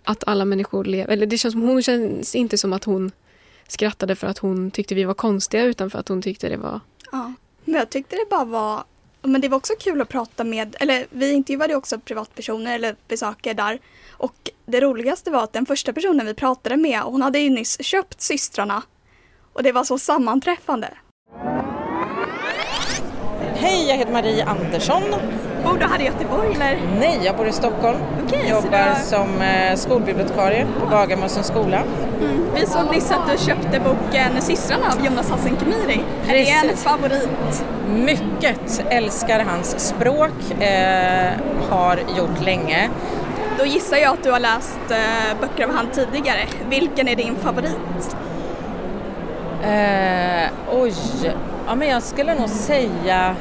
att alla människor lever... Eller det känns som hon känns inte som att hon skrattade för att hon tyckte vi var konstiga utan för att hon tyckte det var ja. Men jag tyckte det bara var men det var också kul att prata med, eller vi intervjuade också privatpersoner eller besökare där. Och det roligaste var att den första personen vi pratade med, hon hade ju nyss köpt systrarna. Och det var så sammanträffande. Hej, jag heter Marie Andersson. Bor du här i Göteborg eller? Nej, jag bor i Stockholm. Okay, Jobbar du... som eh, skolbibliotekarie på Bagarmossens skola. Mm. Vi såg nyss att du köpte boken Systrarna av Jonas Hassan Khemiri. Är det en favorit? Mycket, älskar hans språk, eh, har gjort länge. Då gissar jag att du har läst eh, böcker av han tidigare. Vilken är din favorit? Eh, oj, ja men jag skulle nog säga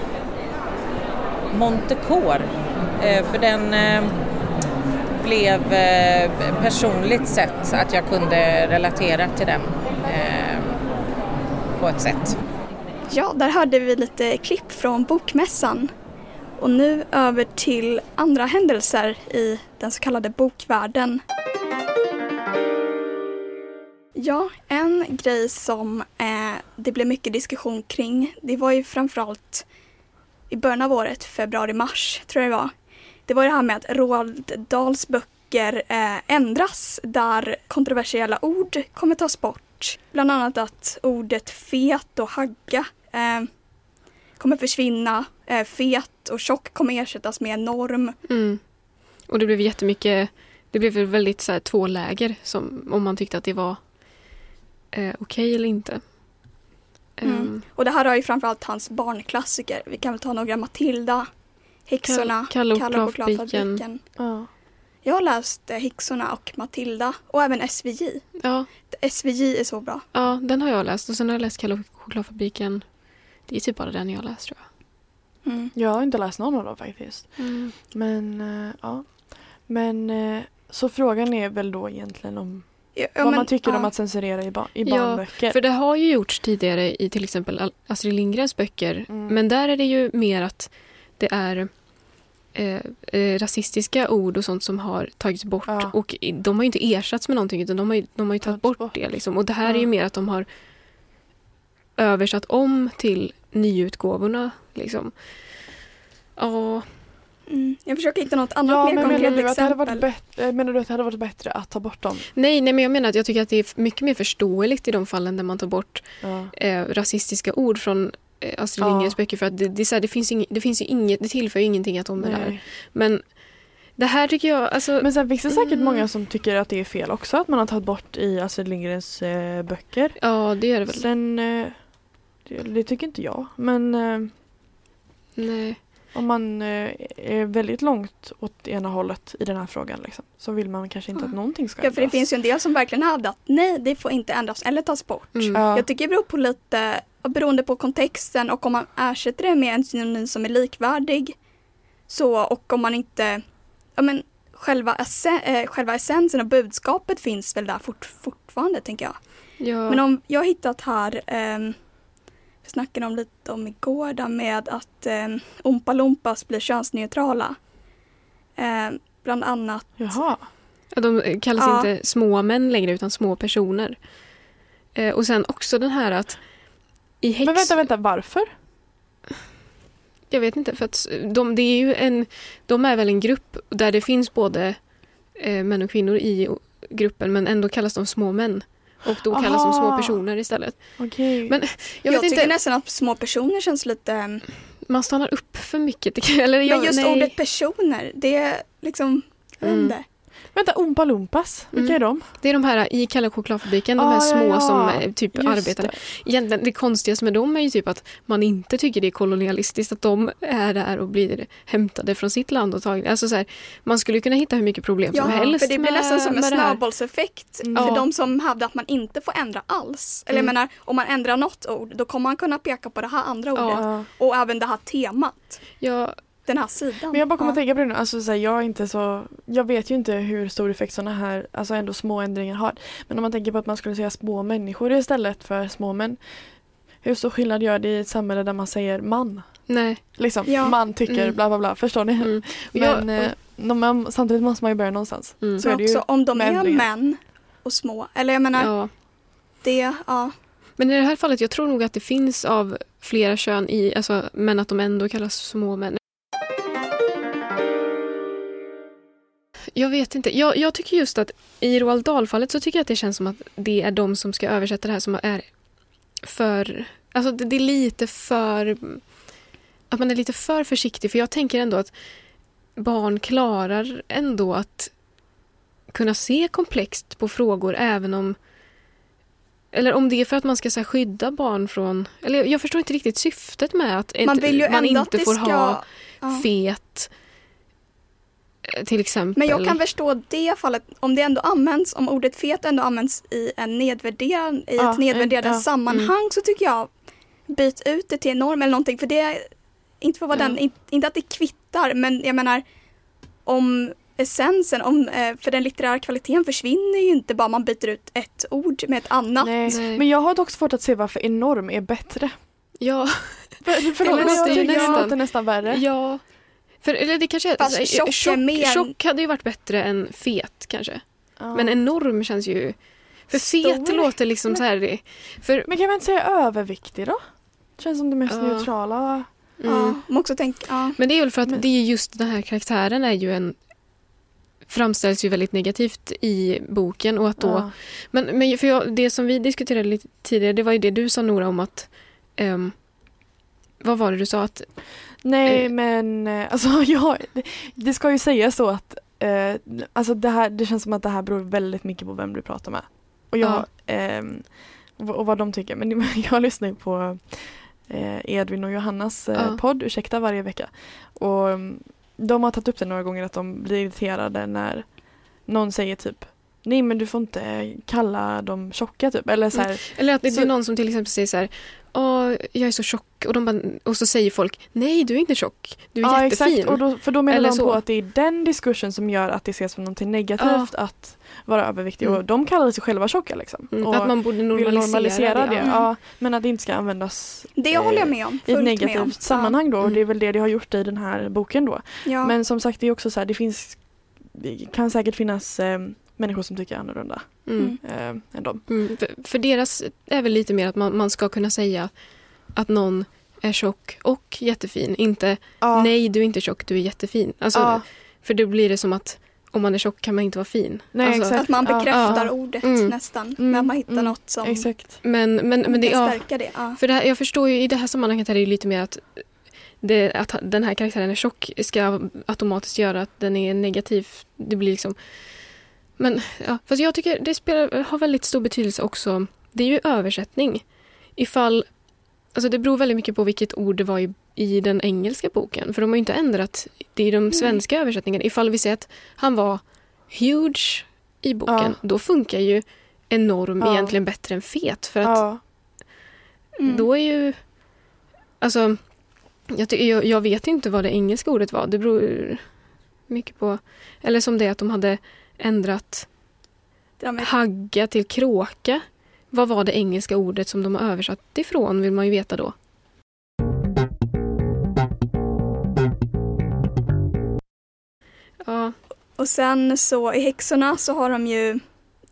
Montecore. Eh, för den, eh, blev eh, personligt sett att jag kunde relatera till den eh, på ett sätt. Ja, där hörde vi lite klipp från Bokmässan. Och nu över till andra händelser i den så kallade bokvärlden. Ja, en grej som eh, det blev mycket diskussion kring, det var ju framförallt i början av året, februari-mars tror jag det var. Det var det här med att Roald Dahls böcker eh, ändras där kontroversiella ord kommer tas bort. Bland annat att ordet fet och hagga eh, kommer försvinna. Eh, fet och tjock kommer ersättas med norm. Mm. Och det blev jättemycket, det blev väl väldigt så här, två läger som, om man tyckte att det var eh, okej eller inte. Mm. Ehm, Och det här har ju framförallt hans barnklassiker. Vi kan väl ta några Matilda, Häxorna, Kall- Kalle och chokladfabriken. Ja. Jag har läst eh, Häxorna och Matilda och även SVJ. ja, SVJ är så bra. ja, den har jag läst och sen har jag läst Kalle och chokladfabriken. Det är typ bara den jag har läst tror jag. Mm. Jag har inte läst någon av dem faktiskt. Mm. Men eh, ja. Men eh, så frågan är väl då egentligen om Ja, ja, vad men, man tycker ja. om att censurera i, ba- i Ja, barnböcker. För det har ju gjorts tidigare i till exempel Astrid Lindgrens böcker. Mm. Men där är det ju mer att det är eh, eh, rasistiska ord och sånt som har tagits bort. Ja. Och de har ju inte ersatts med någonting utan de har ju, de har ju tagit Tagits bort, bort. det. Liksom. Och det här är ju Ja. mer att de har översatt om till nyutgåvorna. Liksom. Ja, Mm. Jag försöker hitta något annat ja, mer men menar konkret du, att hade exempel. varit bättre, menar du att det hade varit bättre att ta bort dem? nej, nej, men jag menar att jag tycker att det är mycket mer förståeligt i de fallen där man tar bort Ja. eh, rasistiska ord från eh, Astrid Ja. Lindgrens böcker. För att det, det, är så här, det, finns ing, det finns ju inget, det tillför ju ingenting att de är där. Men det här tycker jag, alltså... Men sen finns det säkert Mm. många som tycker att det är fel också att man har tagit bort i Astrid Lindgrens eh, böcker. ja, det gör det väl. Sen, eh, det, det tycker inte jag. Men eh, Nej. om man eh, är väldigt långt åt ena hållet i den här frågan liksom, så vill man kanske inte att Ja. någonting ska Ja, för det ändras. finns ju en del som verkligen hävdar att nej, det får inte ändras eller tas bort. Mm. Ja. Jag tycker det beror på lite, beroende på kontexten och om man ersätter det med en synonym som är likvärdig. Så, och om man inte, ja men själva, esse, eh, själva essensen och budskapet finns väl där fort, fortfarande tänker jag. Ja. Men om jag hittat här, ehm, vi snackade om lite om igår där med att um, Oompa Loompas blir könsneutrala. Ehm, bland annat, Jaha. Ja, de kallas Ja. inte små män längre utan små personer. Eh, och sen också den här att i häx... Men vänta, vänta, varför? Jag vet inte, för att de, det är ju en, de är väl en grupp där det finns både eh, män och kvinnor i gruppen men ändå kallas de små män. Och då kallas de små Aha. personer istället. Okej. Men jag, jag, vet tycker inte, nästan att små personer känns lite ehm, man stannar upp för mycket. Eller jag, Men just nej. ordet personer, det är liksom, jag vet Mm. inte. Vänta, Oompa Loompas, vilka Mm. är de? Det är de här i Kalle chokladfabriken, de Ah, här ja, små ja. som eh, typ Just arbetar. det. Egentligen, det konstigaste med dem är ju typ att man inte tycker det är kolonialistiskt att de är där och blir hämtade från sitt land och tagna. Alltså så här, man skulle kunna hitta hur mycket problem som Ja, helst för det blir med, nästan som en snöbollseffekt Mm. för Ja. de som hävdar att man inte får ändra alls. Eller jag Mm. menar, om man ändrar något ord då kommer man kunna peka på det här andra ordet Ja. och även det här temat, Ja, den här sidan. Men jag bara kommer ja. att tänka på det nu, alltså, så här, jag, är inte så, jag vet ju inte hur stor effekt sådana här alltså ändå små ändringar har. Men om man tänker på att man skulle säga små människor istället för små män. Hur stor skillnad gör det i ett samhälle där man säger man? nej. Liksom, Ja. man tycker Mm. bla bla bla, förstår ni? Mm. Men Jag- eh, de, samtidigt måste man ju börja någonstans. Mm. Så är det ju också om de är ändringar. män och små. Eller jag menar, Ja. det, ja. Men i det här fallet, jag tror nog att det finns av flera kön i, alltså, men att de ändå kallas små män. Jag vet inte. Jag, jag tycker just att i Roald Dahl-fallet så tycker jag att det känns som att det är de som ska översätta det här som är för... Alltså det, det är lite för... Att man är lite för försiktig. För jag tänker ändå att barn klarar ändå att kunna se komplext på frågor även om... Eller om det är för att man ska så här, skydda barn från... Eller jag, jag förstår inte riktigt syftet med att Man ju man inte får ska... ha ja. fet till exempel. Men jag kan förstå det fallet, om det ändå används, om ordet fet ändå används i, en nedvärderad, i Ja, ett nedvärderande ja, sammanhang så tycker jag byt ut det till en norm eller någonting för det inte för att vara Ja. den, in, inte att det kvittar men jag menar om essensen. Om, eh, för den litterära kvaliteten försvinner ju inte bara man byter ut ett ord med ett annat. Nej. Nej. Men jag har dock svårt att se varför enorm är bättre. Ja, För, förlåt, Det men jag låter nästan- låter nästan värre. ja. För, eller det kanske är... Fast så- tjock tjock, mer- tjock hade ju varit bättre än fet kanske. Ja. Men enorm känns ju... För fet Stor. låter liksom så här... det- För, Men kan man inte säga överviktig då? Känns som det mest Ja. neutrala. mm. Ja, man också tänka, ja. Men det är väl för att Men- det är just den här karaktären är ju en framställs ju väldigt negativt i boken och att då Ja. Men, men för jag, det som vi diskuterade lite tidigare, det var ju det du sa Nora om att ehm, vad var det du sa? Att, Nej Eh. men eh, alltså jag, det, ska ju sägas så att eh, alltså det, här, det känns som att det här beror väldigt mycket på vem du pratar med. Och, jag, ehm, och, och vad de tycker. Men jag lyssnar ju på eh, Edvin och Johannas eh, Ja. podd, ursäkta varje vecka. Och mm, de har tagit upp det några gånger att de blir irriterade när någon säger typ Nej men du får inte kalla dem tjocka typ. Eller så här, eller att det Så- är någon som till exempel säger så här Åh, jag är så tjock och, de bara, och så säger folk Nej, du är inte tjock. Du är ja, jättefin. Exakt. Och då, för då menar Eller de så. på att det är den diskursen som gör att det ses som någonting negativt att vara överviktig. Mm. Och de kallar sig själva tjocka liksom. Mm, och att man borde vill normalisera, normalisera det. det. Ja. Ja, men att det inte ska användas Det eh, håller jag med om. i ett negativt om. sammanhang då. Och Mm. det är väl det de har gjort i den här boken då. Ja. Ja. Men som sagt det är också så här, det finns det kan säkert finnas eh, människor som tycker annorlunda Mm. eh, än dem. Mm. För, för deras är väl lite mer att man, man ska kunna säga att någon är tjock och jättefin. Inte Ja, nej, du är inte tjock, du är jättefin. Alltså, ja, För då blir det som att om man är tjock kan man inte vara fin. Nej, alltså, exakt. Att man bekräftar Ja. ordet Mm. nästan. Mm, Men att man hittar mm. något som exakt. Men, men, men det, kan ja, stärka det. Ja. för det här, jag förstår ju i det här sammanhanget är det ju lite mer att, det, att den här karaktären är tjock ska automatiskt göra att den är negativ. Det blir liksom... Men ja, fast jag tycker det spelar, har väldigt stor betydelse också. Det är ju översättning. Ifall... Alltså det beror väldigt mycket på vilket ord det var i, i den engelska boken. För de har ju inte ändrat det i de svenska översättningarna. Ifall vi säger att han var huge i boken, Ja. då funkar ju enorm Ja. egentligen bättre än fet. För att Ja. Mm. då är ju... Alltså, jag, jag, jag vet inte vad det engelska ordet var. Det beror mycket på... Eller som det att de hade ändrat där med- hagga till kråka. Vad var det engelska ordet som de har översatt ifrån vill man ju veta då. Ja, Och sen så i häxorna så har de ju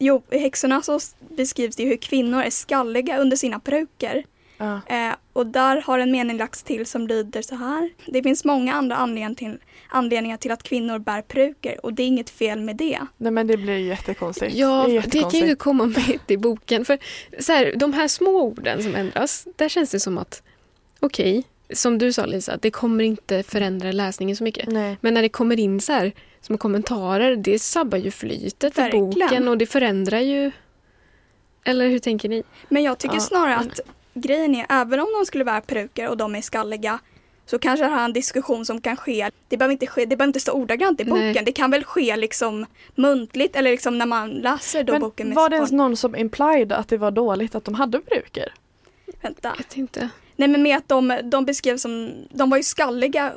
Jo, i häxorna så beskrivs det ju hur kvinnor är skalliga under sina peruker. Ja. Eh, och där har en mening lagts till som lyder så här. Det finns många andra anledningar till, anledningar till att kvinnor bär peruker och det är inget fel med det. Nej men det blir ju jättekonstigt. ja det är det kan ju jättekonstigt. inte komma med i boken. För så här, de här små orden som ändras, där känns det som att okej, som du sa Lisa, det kommer inte förändra läsningen så mycket. Nej. Men när det kommer in så här små kommentarer, det sabbar ju flytet i Verkligen. boken och det förändrar ju... Eller hur tänker ni? Men jag tycker Ja, snarare men- att grejen är, även om de skulle bära peruker och de är skalliga så kanske det här är en diskussion som kan ske, det behöver inte, ske, det behöver inte stå ordagrant i boken, Nej. det kan väl ske liksom muntligt eller liksom när man läser då Men boken med var det ens någon som implied att det var dåligt att de hade peruker? Vänta. Jag vet inte. Nej men med att de, de beskrevs som, de var ju skalliga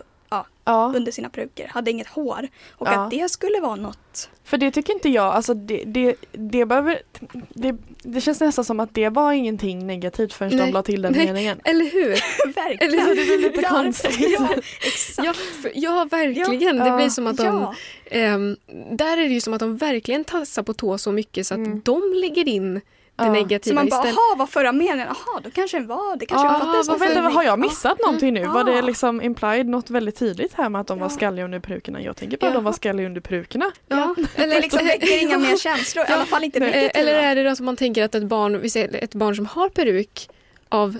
Ja, under sina peruker, hade inget hår. Och Ja. att det skulle vara något. för det tycker inte jag, alltså det, det, det behöver, det, det känns nästan som att det var ingenting negativt förrän de Nej. la till den Nej. meningen. Eller hur? Verkligen. Eller hur? Det blir lite Ja, konstigt. Ja, exakt. Ja, för, ja verkligen. Ja. Det blir som att de... Ja. ehm, där är det ju som att de verkligen tassar på tå så mycket så att Mm. de lägger in det Ja. Så negativa man bara, jaha, vad förra meningen? Jaha, då kanske den var, det kanske Ja, uppfattades som vad vänta, har jag missat någonting nu? Var det Ja. liksom implied något väldigt tydligt här med att de var Ja. skalliga under perukerna? Jag tänker bara att Ja. de var skalliga under perukerna. Ja. Eller, Det liksom väcker inga mer känslor, i alla fall inte negativa. Eller är det då som man tänker att ett barn, vi säger ett barn som har peruk av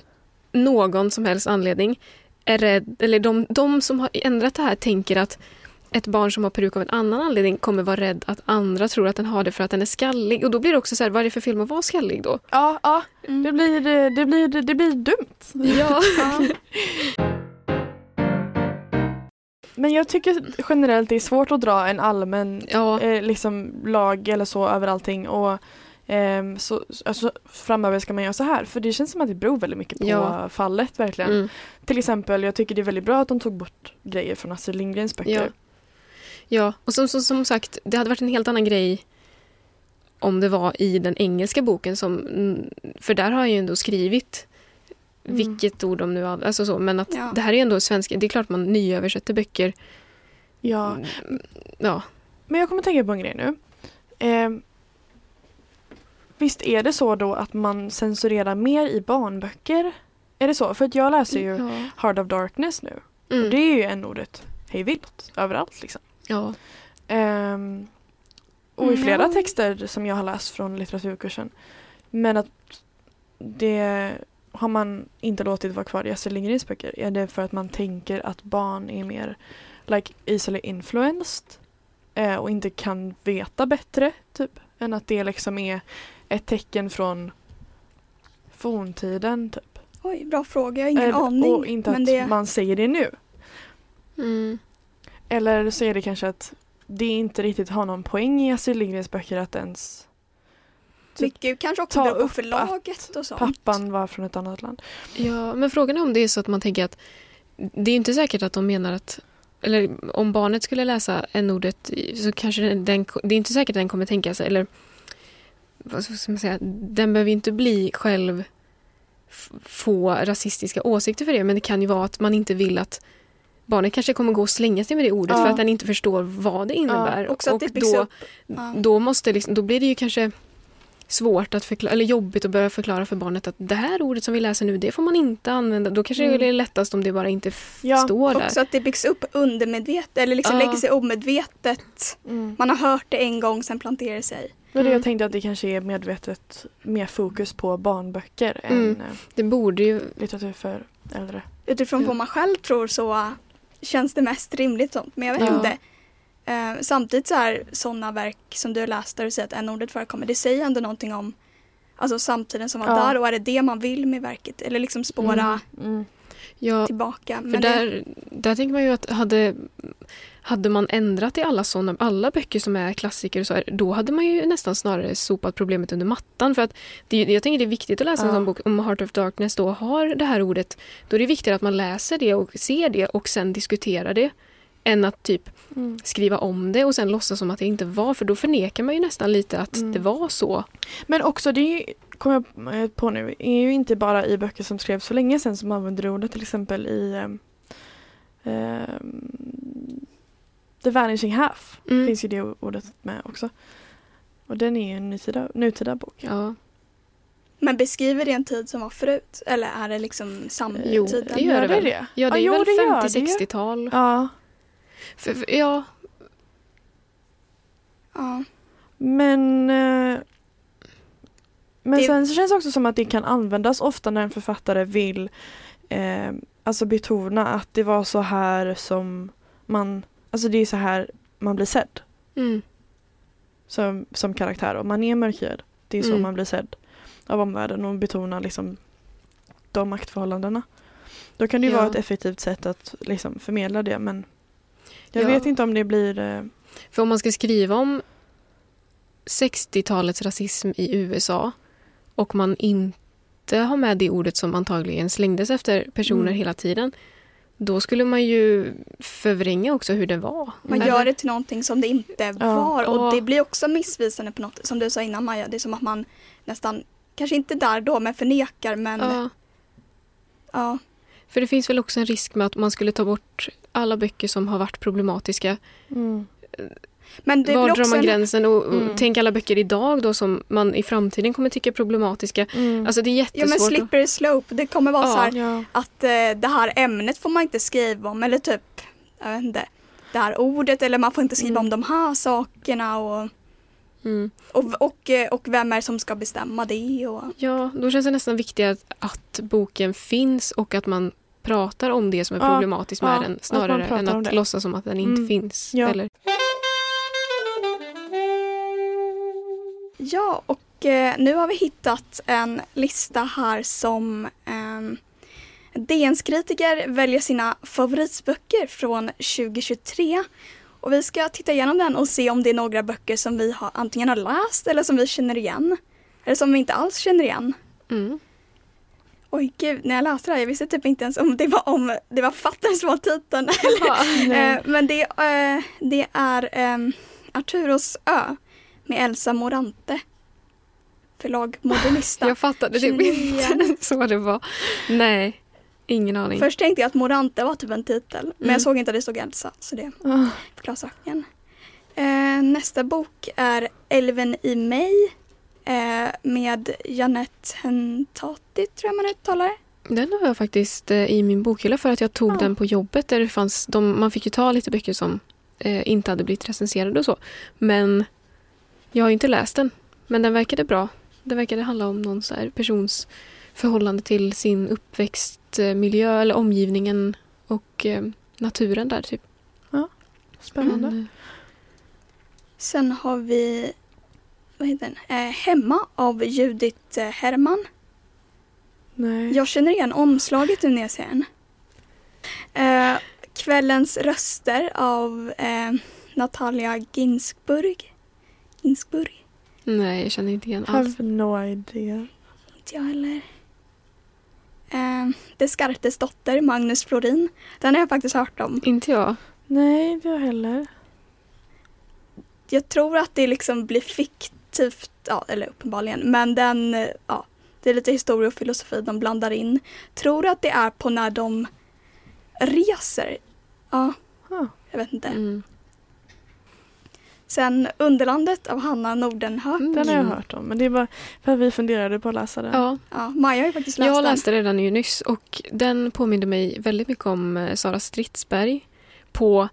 någon som helst anledning är rädd, eller de, de som har ändrat det här tänker att ett barn som har peruk av en annan anledning kommer vara rädd att andra tror att den har det för att den är skallig. Och då blir det också så här, vad är det för fel med att vara skallig då? Ja, ja Mm. det, blir, det, blir, det blir dumt. Ja. Ja. Men jag tycker generellt det är svårt att dra en allmän ja. eh, liksom lag eller så över allting. Och, ehm, så, alltså, framöver ska man göra så här. För det känns som att det beror väldigt mycket på Ja. fallet verkligen. Mm. Till exempel, jag tycker det är väldigt bra att de tog bort grejer från Astrid Lindgrens böcker. Ja. Ja, och som, som, som sagt, det hade varit en helt annan grej om det var i den engelska boken. Som, mm, för där har jag ju ändå skrivit Mm. vilket ord de nu har. Alltså så, men att Ja. det här är ändå svenska. Det är klart man nyöversätter böcker. Ja, Ja, men jag kommer att tänka på en grej nu. Eh, visst är det så då att man censurerar mer i barnböcker? Är det så? För att jag läser ju ja. Heart of Darkness nu. Mm. Och det är ju en ordet hej vilt överallt liksom. Ja. Ehm, och i Mm, flera ja. texter som jag har läst från litteraturkursen. Men att det har man inte låtit vara kvar i Astrid Lindgrens böcker. Är det för att man tänker att barn är mer like easily influenced eh, och inte kan veta bättre typ än att det liksom är ett tecken från forntiden typ. Oj, bra fråga. Jag har ingen Eller- aning. Och inte men att det... man säger det nu. Mm. Eller så är det kanske att det inte riktigt har någon poäng i Astrid Lindgrens böcker att ens typ Mycket kanske också ta beror på upp förlaget och sånt. pappan var från ett annat land. Ja, men frågan är om det är så att man tänker att det är inte säkert att de menar att eller om barnet skulle läsa en ordet så kanske den, den det är inte säkert att den kommer tänka sig eller vad ska man säga, den behöver ju inte bli själv få rasistiska åsikter för det men det kan ju vara att man inte vill att barnet kanske kommer gå och slänga sig med det ordet Ja. för att den inte förstår vad det innebär. Också att och då. Ja. då, måste liksom, då blir det ju kanske svårt att förklara, eller jobbigt att börja förklara för barnet att det här ordet som vi läser nu, det får man inte använda. Då kanske Mm. det är lättast om det bara inte Ja, står där. Också att det byggs upp undermedvetet eller liksom Ja. lägger sig omedvetet. Mm. Man har hört det en gång, sen planterar det sig. Mm. jag tänkte att det kanske är medvetet mer fokus på barnböcker Mm. än eh, Det borde ju... litteratur för äldre. Utifrån Ja. vad man själv tror så känns det mest rimligt sånt. Men jag vet Ja. inte. Eh, samtidigt så är sådana verk som du har läst där du säger att en ordet förekommer, det säger ändå någonting om alltså samtiden som var Ja. där och är det det man vill med verket eller liksom spåra Mm. Ja, tillbaka. för Men det, där, där tänker man ju att hade, hade man ändrat i alla såna, alla böcker som är klassiker och så här, då hade man ju nästan snarare sopat problemet under mattan. För att det, jag tänker det är viktigt att läsa en Ja. sån bok om Heart of Darkness då har det här ordet. Då är det viktigare att man läser det och ser det och sen diskuterar det. Än att typ Mm. skriva om det och sen låtsas som att det inte var. För då förnekar man ju nästan lite att Mm. det var så. Men också det är ju- kommer jag på nu, är ju inte bara i böcker som skrevs för länge sedan som använder ordet till exempel i ehm, ehm, The Vanishing Half Mm. finns ju det ordet med också. Och den är ju en nutida, nutida bok. Ja, men beskriver det en tid som var förut? Eller är det liksom jo, samtiden? det gör det väl. det? Ja, det är jo, väl det gör det ju. 50-60-tal. Ja, För, för, ja, Ja. men eh, men Det- sen så känns det också som att det kan användas ofta när en författare vill eh, alltså betona att det var så här som man, alltså det är så här man blir sedd. mm, som, som karaktär. Om man är mörkhyad, det är så Mm. man blir sedd av omvärlden och betonar liksom de maktförhållandena. Då kan det ju Ja. vara ett effektivt sätt att liksom förmedla det men jag Ja. vet inte om det blir eh, För om man ska skriva om 60-talets rasism i USA och man inte har med det ordet som antagligen slängdes efter personer Mm. hela tiden då skulle man ju förvränga också hur det var. Man Eller? gör det till någonting som det inte var och Ja. det blir också missvisande på något som du sa innan Maja. Det är som att man nästan, kanske inte där då, men förnekar men ja. Ja, för det finns väl också en risk med att man skulle ta bort alla böcker som har varit problematiska. mm, Men det Var drar man en, gränsen? Och, och Mm. tänk alla böcker idag då som man i framtiden kommer tycka är problematiska. mm, Alltså det är Ja men jättesvårt. att- slippery slope, det kommer vara Ja. så här ja, att eh, det här ämnet får man inte skriva om eller typ, jag vet inte, det här ordet eller man får inte skriva Mm. om de här sakerna och, mm. och, och, eh, och vem är det som ska bestämma det och Ja, då känns det nästan viktigare att, att boken finns och att man pratar om det som är Ja, problematiskt med ja, den att snarare pratar än att låtsas som att den inte Mm, finns. ja. Eller? Ja, och eh, nu har vi hittat en lista här som eh, DNs kritiker väljer sina favoritböcker från 2023. Och vi ska titta igenom den och se om det är några böcker som vi har, antingen har läst eller som vi känner igen. Eller som vi inte alls känner igen. Mm. Oj gud, när jag läste det här, jag visste typ inte ens om det var om det var författaren som var titeln. Nej. Eh, Men det, eh, det är um, Arturos ö med Elsa Morante. Förlag Modernista. Jag fattade typ 29. inte så det var. Nej, ingen aning. Först tänkte jag att Morante var typ en titel, men Mm. jag såg inte att det stod Elsa, så det Ah, förklarar saken. Eh, nästa bok är Älven i mig eh, med Janette Hentati, tror jag man uttalar det. Den har jag faktiskt eh, i min bokhylla för att jag tog Ja. den på jobbet där det fanns, de, man fick ju ta lite böcker som eh, inte hade blivit recenserade och så. Men jag har inte läst den. Men den verkade bra. Det verkade handla om någon så här persons förhållande till sin uppväxtmiljö eller omgivningen och eh, naturen där typ. spännande. Men, eh, Sen har vi vad heter den? Eh, Hemma av Judith eh, Herman. Nej. Jag känner igen omslaget nu när jag ser den. Eh, Kvällens röster av eh, Natalia Ginsburg. Ginsburg? nej, jag känner inte igen alls. Have no idea. Inte jag heller. Eh, Descartes dotter, Magnus Florin. Den har jag faktiskt hört om. Inte jag. Nej, inte jag heller. Jag tror att det liksom blir fiktivt, ja, eller uppenbarligen, men den, eh, ja, det är lite historia och filosofi de blandar in. Tror att det är på när de reser. Ja, Ah. jag vet inte. Mm. Sen Underlandet av Hanna Nordenhög. Den har jag Mm. hört om, men det var för att vi funderade på att läsa den. Ja, Ja, Maja har ju faktiskt läst jag den. läste redan ju nyss och den påminde mig väldigt mycket om eh, Sara Stridsberg på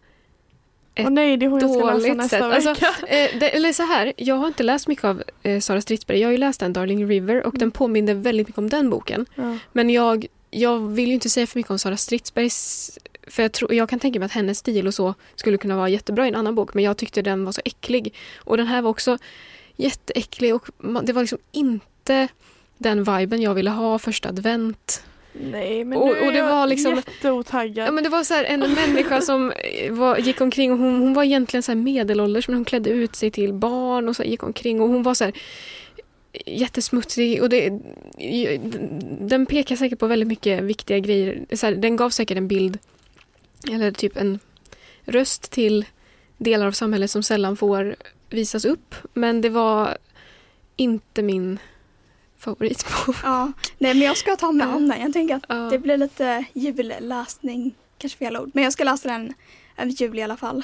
ett Åh nej, det är hon jag ska läsa dåligt nästa sätt. Alltså, vecka. Eh, det, eller så här, jag har inte läst mycket av eh, Sara Stridsberg. Jag har ju läst den Darling River och den påminner väldigt mycket om den boken. Ja. Men jag, jag vill ju inte säga för mycket om Sara Stridsbergs... För jag, tror, jag kan tänka mig att hennes stil och så skulle kunna vara jättebra i en annan bok. Men jag tyckte den var så äcklig. Och den här var också jätteäcklig och det var liksom inte den viben jag ville ha första advent. Nej, men Och- nu är och det jag var liksom- jätteotaggad. Ja, men det var så här, en människa som eh, var, gick omkring och hon, hon var egentligen så medelålders men hon klädde ut sig till barn och så gick omkring och hon var så här jättesmutsig och det, den pekar säkert på väldigt mycket viktiga grejer. Så här, den gav säkert en bild eller typ en röst till delar av samhället som sällan får visas upp men det var inte min favoritbok. Ja, nej men jag ska ta mig an den. Jag tänker att Ja. det blir lite julläsning, kanske fel ord. Men jag ska läsa den över jul i alla fall.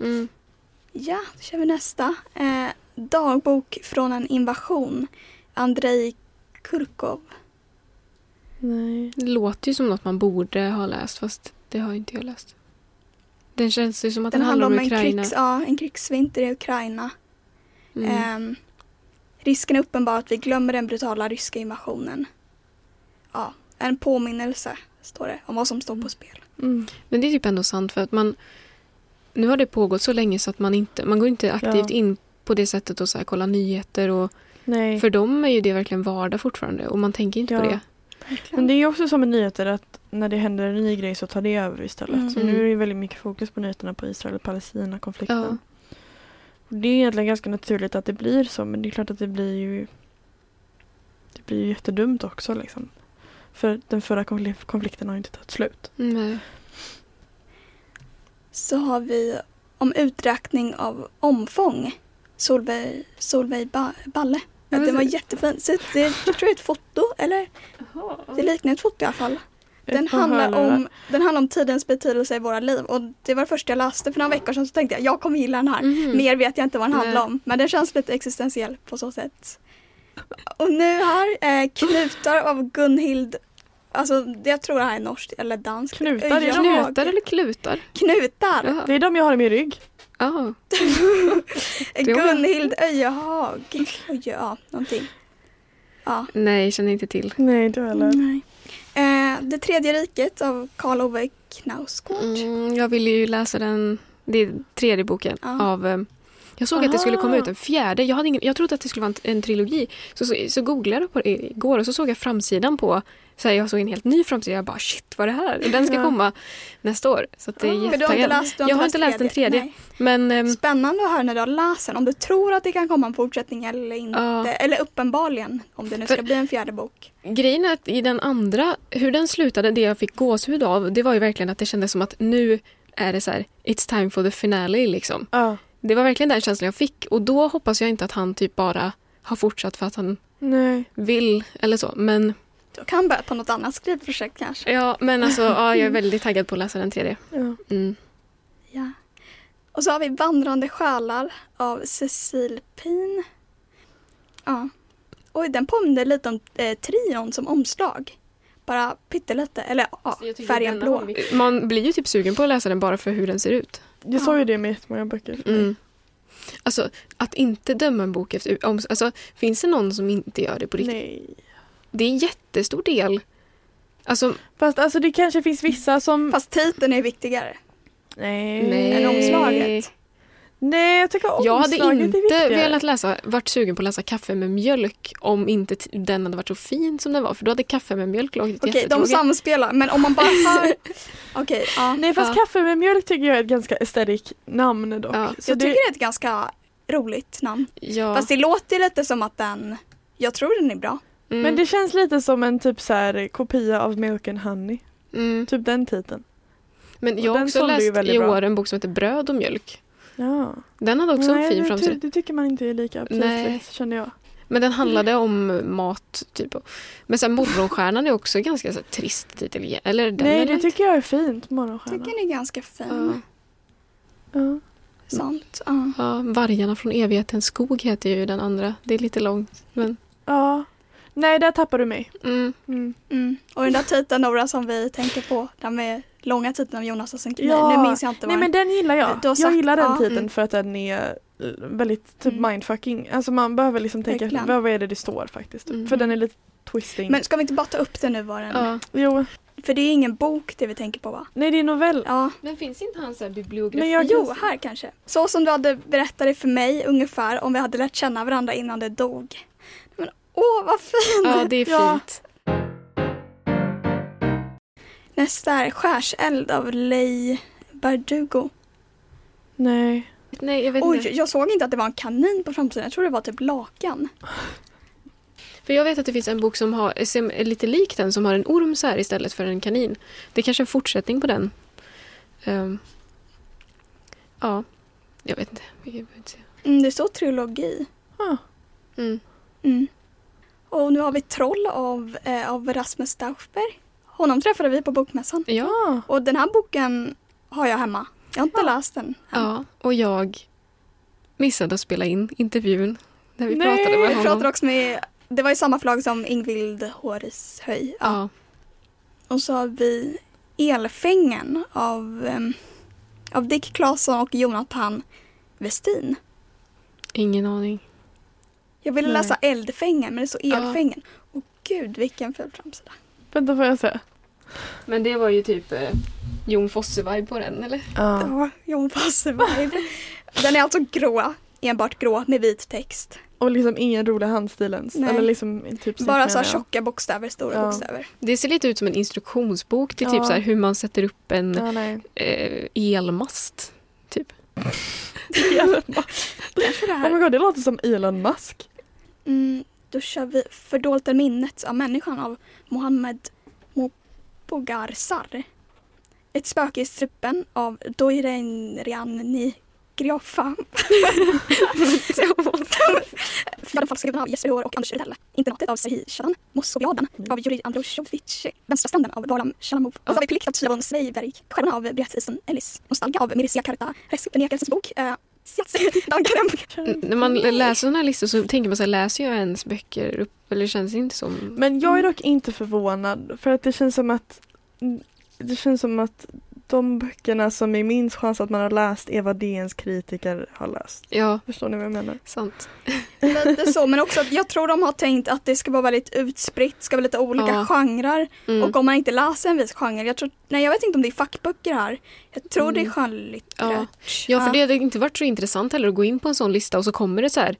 Mm. Ja, då kör vi nästa. Eh, dagbok från en invasion. Andrei Kurkov. Nej. Det låter ju som något man borde ha läst fast det har inte jag läst. Den känns ju som att den, Den handlar om en, Ukraina. krigs, ja, en krigsvinter i Ukraina. Mm. Ehm, risken är uppenbar att vi glömmer den brutala ryska invasionen. Ja, en påminnelse står det om vad som står på spel. Mm. Men det är typ ändå sant för att man nu har det pågått så länge så att man inte man går inte aktivt Ja. in på det sättet och så här, kolla nyheter och Nej. för dem är ju det verkligen vardag fortfarande och man tänker inte på Ja. det. Men det är också som med nyheter att när det händer en ny grej så tar det över istället. Mm. Så nu är det väldigt mycket fokus på nyheterna på Israel och Palestina-konflikten. Ja. Det är egentligen ganska naturligt att det blir så men det är klart att det blir ju Det blir ju jättedumt också liksom. För den förra konfli- konflikten har ju inte tagit slut. Nej. Så har vi om uträkning av omfång. Solveig, Solveig ba Balle. Att det men- var jättefint. Så det, jag tror det är ett foto, eller? Det liknar ett foto i alla fall. Den handlar, om, den handlar om tidens betydelse i våra liv. Och det var det första jag läste för några veckor sedan. Så tänkte jag, jag kommer gilla den här. Mhm. Mer vet jag inte vad den handlar om. Men den känns lite existentiell på så sätt. Och nu här, eh, Knutar av Gunhild. Alltså jag tror det här är norskt eller danskt. Knutar, Jag- Knutar eller klutar? Knutar! Det är de jag har i min rygg. Ja. Gunhild Öjehag. Ja, någonting. Ja. Nej, jag känner inte till. Nej, jag heller. Nej. Eh, det tredje riket av Karl Ove Knausgård. Mm, jag ville ju läsa den, det är tredje boken Ja. av, eh, Jag såg att det skulle komma Aha. ut en fjärde. Jag, hade ingen, jag trodde att det skulle vara en, en trilogi. Så, så, så googlade jag på det igår och så såg jag framsidan på så här, jag såg en helt ny framsida. Jag bara shit vad är det här? Den ska Ja. komma nästa år. Så det är För du har inte läst, du har Jag har inte läst den tredje. Nej. Men ehm, Spännande att höra när du har läst den. Om du tror att det kan komma en fortsättning eller inte. Ja. Eller uppenbarligen om det nu ska bli en fjärde bok. Grejen är att i den andra, hur den slutade, det jag fick gåshud av, det var ju verkligen att det kändes som att nu är det så här, it's time for the finale liksom. Ja. Det var verkligen den känslan jag fick och då hoppas jag inte att han typ bara har fortsatt för att han Nej. vill eller så. Men Du kan börja på något annat skrivprojekt kanske. ja, men alltså ja, jag är väldigt taggad på att läsa den tredje. Ja. Mm. Ja. Och så har vi Vandrande själar av Cecil Pin. Ja. Oj, den påminner lite om eh, trion som omslag. Bara pyttelite, eller ja, färgen blå. Man blir ju typ sugen på att läsa den bara för hur den ser ut. Jag såg ju det med jättemånga böcker. Mm. Alltså att inte döma en bok efter om, alltså, Finns det någon som inte gör det på riktigt? Nej. Det är en jättestor del. Alltså, Fast alltså det kanske finns vissa som... Fast titeln är viktigare. Nej. Än omslaget. Nej, jag tycker jag hade omslaget inte velat läsa, varit sugen på att läsa kaffe med mjölk om inte den hade varit så fin som den var. För då hade kaffe med mjölk låtit Okej, de jättetråkigt. samspelar. Men om man bara hör... Okej, ja. Nej fast Ja. kaffe med mjölk tycker jag är ett ganska aesthetic namn dock. Ja. Så Jag det, tycker det är ett ganska roligt namn. Ja. Fast det låter lite som att den... Jag tror den är bra. mm, Men det känns lite som en typ så här kopia av Milk and Honey. mm. Typ den titeln. Men jag har också läst i bra. år en bok som heter Bröd och mjölk. Ja. Den hade också Nej, en fin framsida. det tycker man inte är lika Nej. aptitligt känner jag. Men den handlade om mat, typ. Men sen Morgonstjärnan är också ganska så här, trist titel. Eller den Nej det lätt. tycker jag är fint, Jag Morgonstjärna. tycker den är ganska fin. Ja. Ja. Sant. Ja. Ja, Vargarna från evighetens skog heter ju den andra. Det är lite långt. Men, ja. Nej där tappar du mig. mm. Mm. Mm. Och den där titeln Nora som vi tänker på, den med långa titeln av Jonas och Sinclair. Ja. Nu minns jag inte vad Nej men den gillar jag. Har jag sagt- gillar den ja. titeln Mm. för att den är eh, väldigt typ Mm. mindfucking. Alltså man behöver liksom tänka Verkligen. vad, vad är det det står faktiskt. Mm. För den är lite twisting. Men ska vi inte bara ta upp den nu vad den ja. Jo, För det är ingen bok det vi tänker på va? nej det är novell. Ja. Men finns inte hans bibliografi? Men jag Jo, här kanske. Så som du hade berättat det för mig ungefär om vi hade lärt känna varandra innan det dog. Men åh vad fin! Ja, det är Ja. Nästa är Skärseld av Leigh Bardugo. Nej. Nej, jag vet Oj, inte. jag såg inte att det var en kanin på framsidan. Jag tror det var typ lakan. För jag vet att det finns en bok som har, som är lite lik den, som har en orm så här istället för en kanin. Det är kanske en fortsättning på den. Ehm, ja, jag vet inte. Jag vet inte. Mm, det står trilogi. Ah. Mm. Mm. Och nu har vi Troll av, eh, av Rasmus Stauchberg. Honom träffade vi på bokmässan. Ja. Och den här boken har jag hemma. Jag har inte läst den. än. ja, och jag missade att spela in intervjun när vi Nej, pratade med Vi honom. pratade också med, det var i samma förlag som Ingvild Håris Höj. Ja. Ja, Och så har vi Elfängen av, em, av Dick Claesson och Jonathan Westin. ingen aning. Jag ville Nej. läsa Eldfängen men det står Ja. Elfängen. Och gud vilken ful framsida. Vänta får jag se. Men det var ju typ eh, Jon Fosse-vibe på den, eller? Ja. Ja, Jon Fosse vibe. Den är alltså grå, enbart grå med vit text. Och liksom ingen rolig handstil ens. Nej. Eller liksom typ Bara så här tjocka bokstäver, stora Ja. bokstäver. Det ser lite ut som en instruktionsbok till typ Ja. så här hur man sätter upp en Ja, nej. eh, elmast. Typ. Kanske det Oh här. my god, det låter som Elon Musk. Mm, då kör vi Fördolt är minnet av människan av Mohammed Mopogarsar. Ett spöke i strupen av Doiren Griofa. För den falska av Jesper Hår och Anders Rydell. Internatet av Serhij Shadan. Mossobladen av Jurij Andrusjovitj. Vänstra stranden av Valam Shalamov. Och så har vi Plikt av Slavon Sveiberg. Stjärnorna av Beatrice Ellis. Nostalga av Mircea Karta. Förnekelsens bok. Eh, När man läser sådana här listor så tänker man så här, läser jag ens böcker upp? Eller känns det inte som... Men jag är dock inte förvånad för att det känns som att det känns som att de böckerna som är minst chans att man har läst är vad DNs kritiker har läst. Ja, Förstår ni vad jag menar? sant. Lite så, men också att jag tror de har tänkt att det ska vara väldigt utspritt, ska vara lite olika Ja. genrer. Mm. Och om man inte läser en viss genre, jag tror, nej jag vet inte om det är fackböcker här. Jag tror det är Mm. skönlitterärt. Ja, för det hade inte varit så intressant heller att gå in på en sån lista och så kommer det så här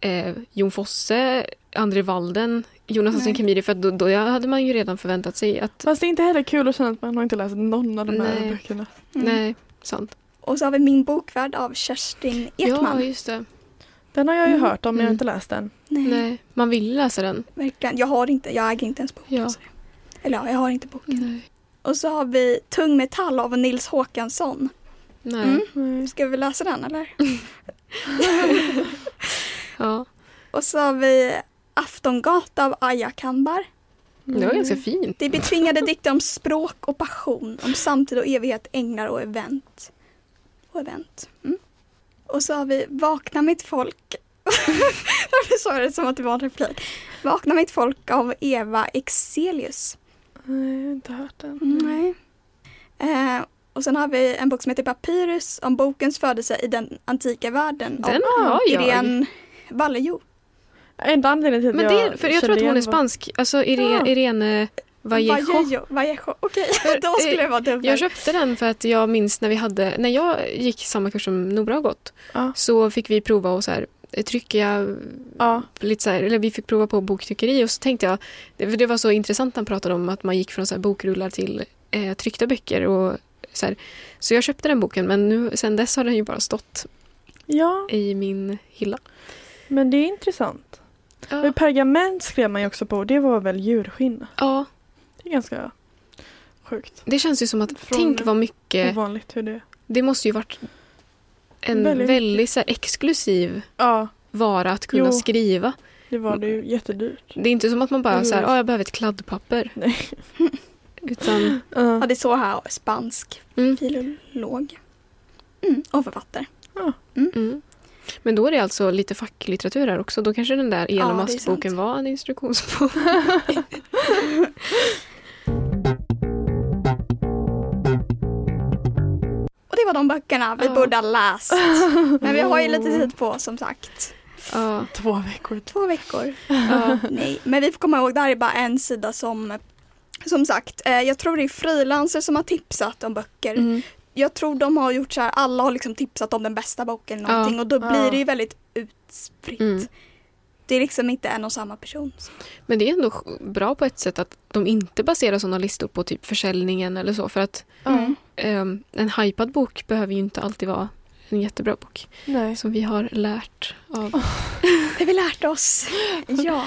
eh, Jon Fosse, André Walden, Jonas Hassan Nej. Khemiri för att då, då hade man ju redan förväntat sig att Fast det är inte heller kul att känna att man har inte läst någon av de här Nej. böckerna. Mm. nej, sant. Och så har vi Min bokvärld av Kerstin Ja, Ekman. just det. Den har jag ju Mm. hört om men jag har Mm. inte läst den. nej, Nej, man vill läsa den. verkligen. Jag har inte, jag äger inte ens boken. Ja. så- Eller ja, jag har inte boken. Nej. Och så har vi Tung metall av Nils Håkansson. Nej. Mm. Nej. Ska vi läsa den eller? Ja. Och så har vi Aftongata av Aja Kambar. Det var ganska fint. Det är betvingade dikter om språk och passion, om samtid och evighet, änglar och event. Och event. Mm. Och så har vi Vakna mitt folk. Varför sa jag det som att det var en replik? Vakna mitt folk av Eva Exelius. Nej, jag har inte hört den. Nej. Eh, och sen har vi en bok som heter Papyrus om bokens födelse i den antika världen. Den har jag. Irene Vallejo. Enda anledningen till att Men för jag tror att hon är spansk. Alltså Irene, Ja. Irene Vallejo. Vallejo. Vallejo. Okej, då skulle jag vara dubbel. Jag köpte den för att jag minns när vi hade, när jag gick samma kurs som Nora har gått, Ja. så fick vi prova och så här, trycka Ja. lite så här, eller vi fick prova på boktryckeri och så tänkte jag, för det var så intressant han pratade om att man gick från så här bokrullar till eh, tryckta böcker och så här. Så jag köpte den boken men nu sen dess har den ju bara stått ja, i min hylla. men det är intressant. Ja. Och pergament skrev man ju också på. Det var väl djurskinn? ja, Det är ganska sjukt. det känns ju som att, Från- tänk vad mycket, Ovanligt hur det... det måste ju varit en Väldigt väldigt, så här, exklusiv Ja, vara att kunna Jo. skriva. det var det ju jättedyrt. Det är inte som att man bara Mm. så här, "Ah, jag behöver ett kladdpapper. Nej. Utan, Ja, Ja. det är så här spansk mm, filolog. Mm, och författare. mm. Men då är det alltså lite facklitteratur här också. Då kanske den där Ja, Musk-boken sant. var en instruktionsbok. Och det var de böckerna vi Ja. borde ha läst. Men vi har ju lite tid på som sagt. ja, Två veckor. Två veckor. ja, Nej, men vi får komma ihåg, det här är bara en sida som som sagt, eh, jag tror det är frilansers som har tipsat om böcker. mm, Jag tror de har gjort så här, alla har liksom tipsat om den bästa boken eller Ja. någonting och då Ja. blir det ju väldigt utspritt. Mm. Det är liksom inte en och samma person. Men det är ändå bra på ett sätt att de inte baserar sådana listor på typ försäljningen eller så. För att Mm. ehm, en hypad bok behöver ju inte alltid vara en jättebra bok. Nej. Som vi har lärt av. Det vi lärt oss. Ja.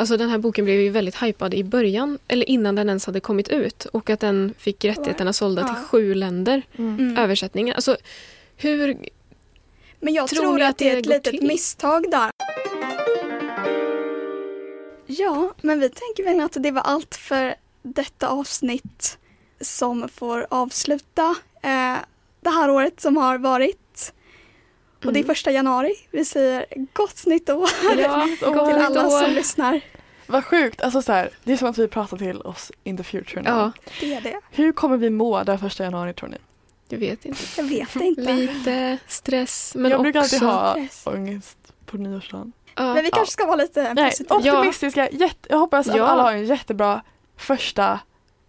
Alltså den här boken blev ju väldigt hypad i början, eller innan den ens hade kommit ut. Och att den fick rättigheterna sålda till sju länder. Mm. Mm. Översättningen. Alltså hur... Men jag Tror tror, att att det är ett litet till? misstag där. Ja, men vi tänker väl att det var allt för detta avsnitt som får avsluta eh, det här året som har varit. Och det är Mm. första januari. Vi säger gott nytt år Ja, till gott nytt alla år. som lyssnar. Vad sjukt. Alltså så här, det är som att vi pratar till oss in the future nu. Ja, Det är det. Hur kommer vi må den första januari tror ni? jag vet inte. Jag vet inte. Lite stress, men jag brukar också... alltid ha stress. ångest på nyårsdagen. Ja, Men vi kanske ska vara lite Nej, positiva. optimistiska. Jätte, jag hoppas att Ja. alla har en jättebra första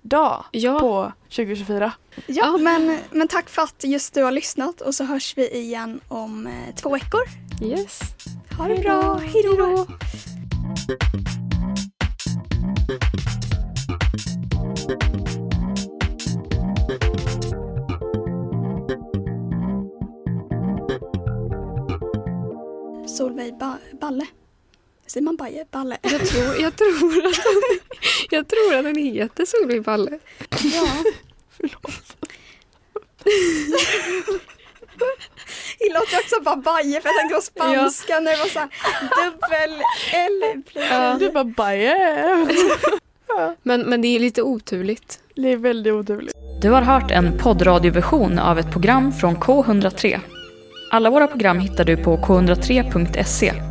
dag ja, på 2024. Ja, men, men tack för att just du har lyssnat och så hörs vi igen om eh, två veckor. yes. Ha det bra, hej då! Solveig ba Balle. Säger man Baje? Balle? Jag tror, jag, tror att den, jag tror att den heter Solveig Balle. Ja. Det låter också bara Baje för jag tänkte på spanska när det var såhär dubbel L. Ja. Du bara baje. Men, men det är lite oturligt. Det är väldigt oturligt. Du har hört en poddradioversion av ett program från K103. Alla våra program hittar du på k103.se.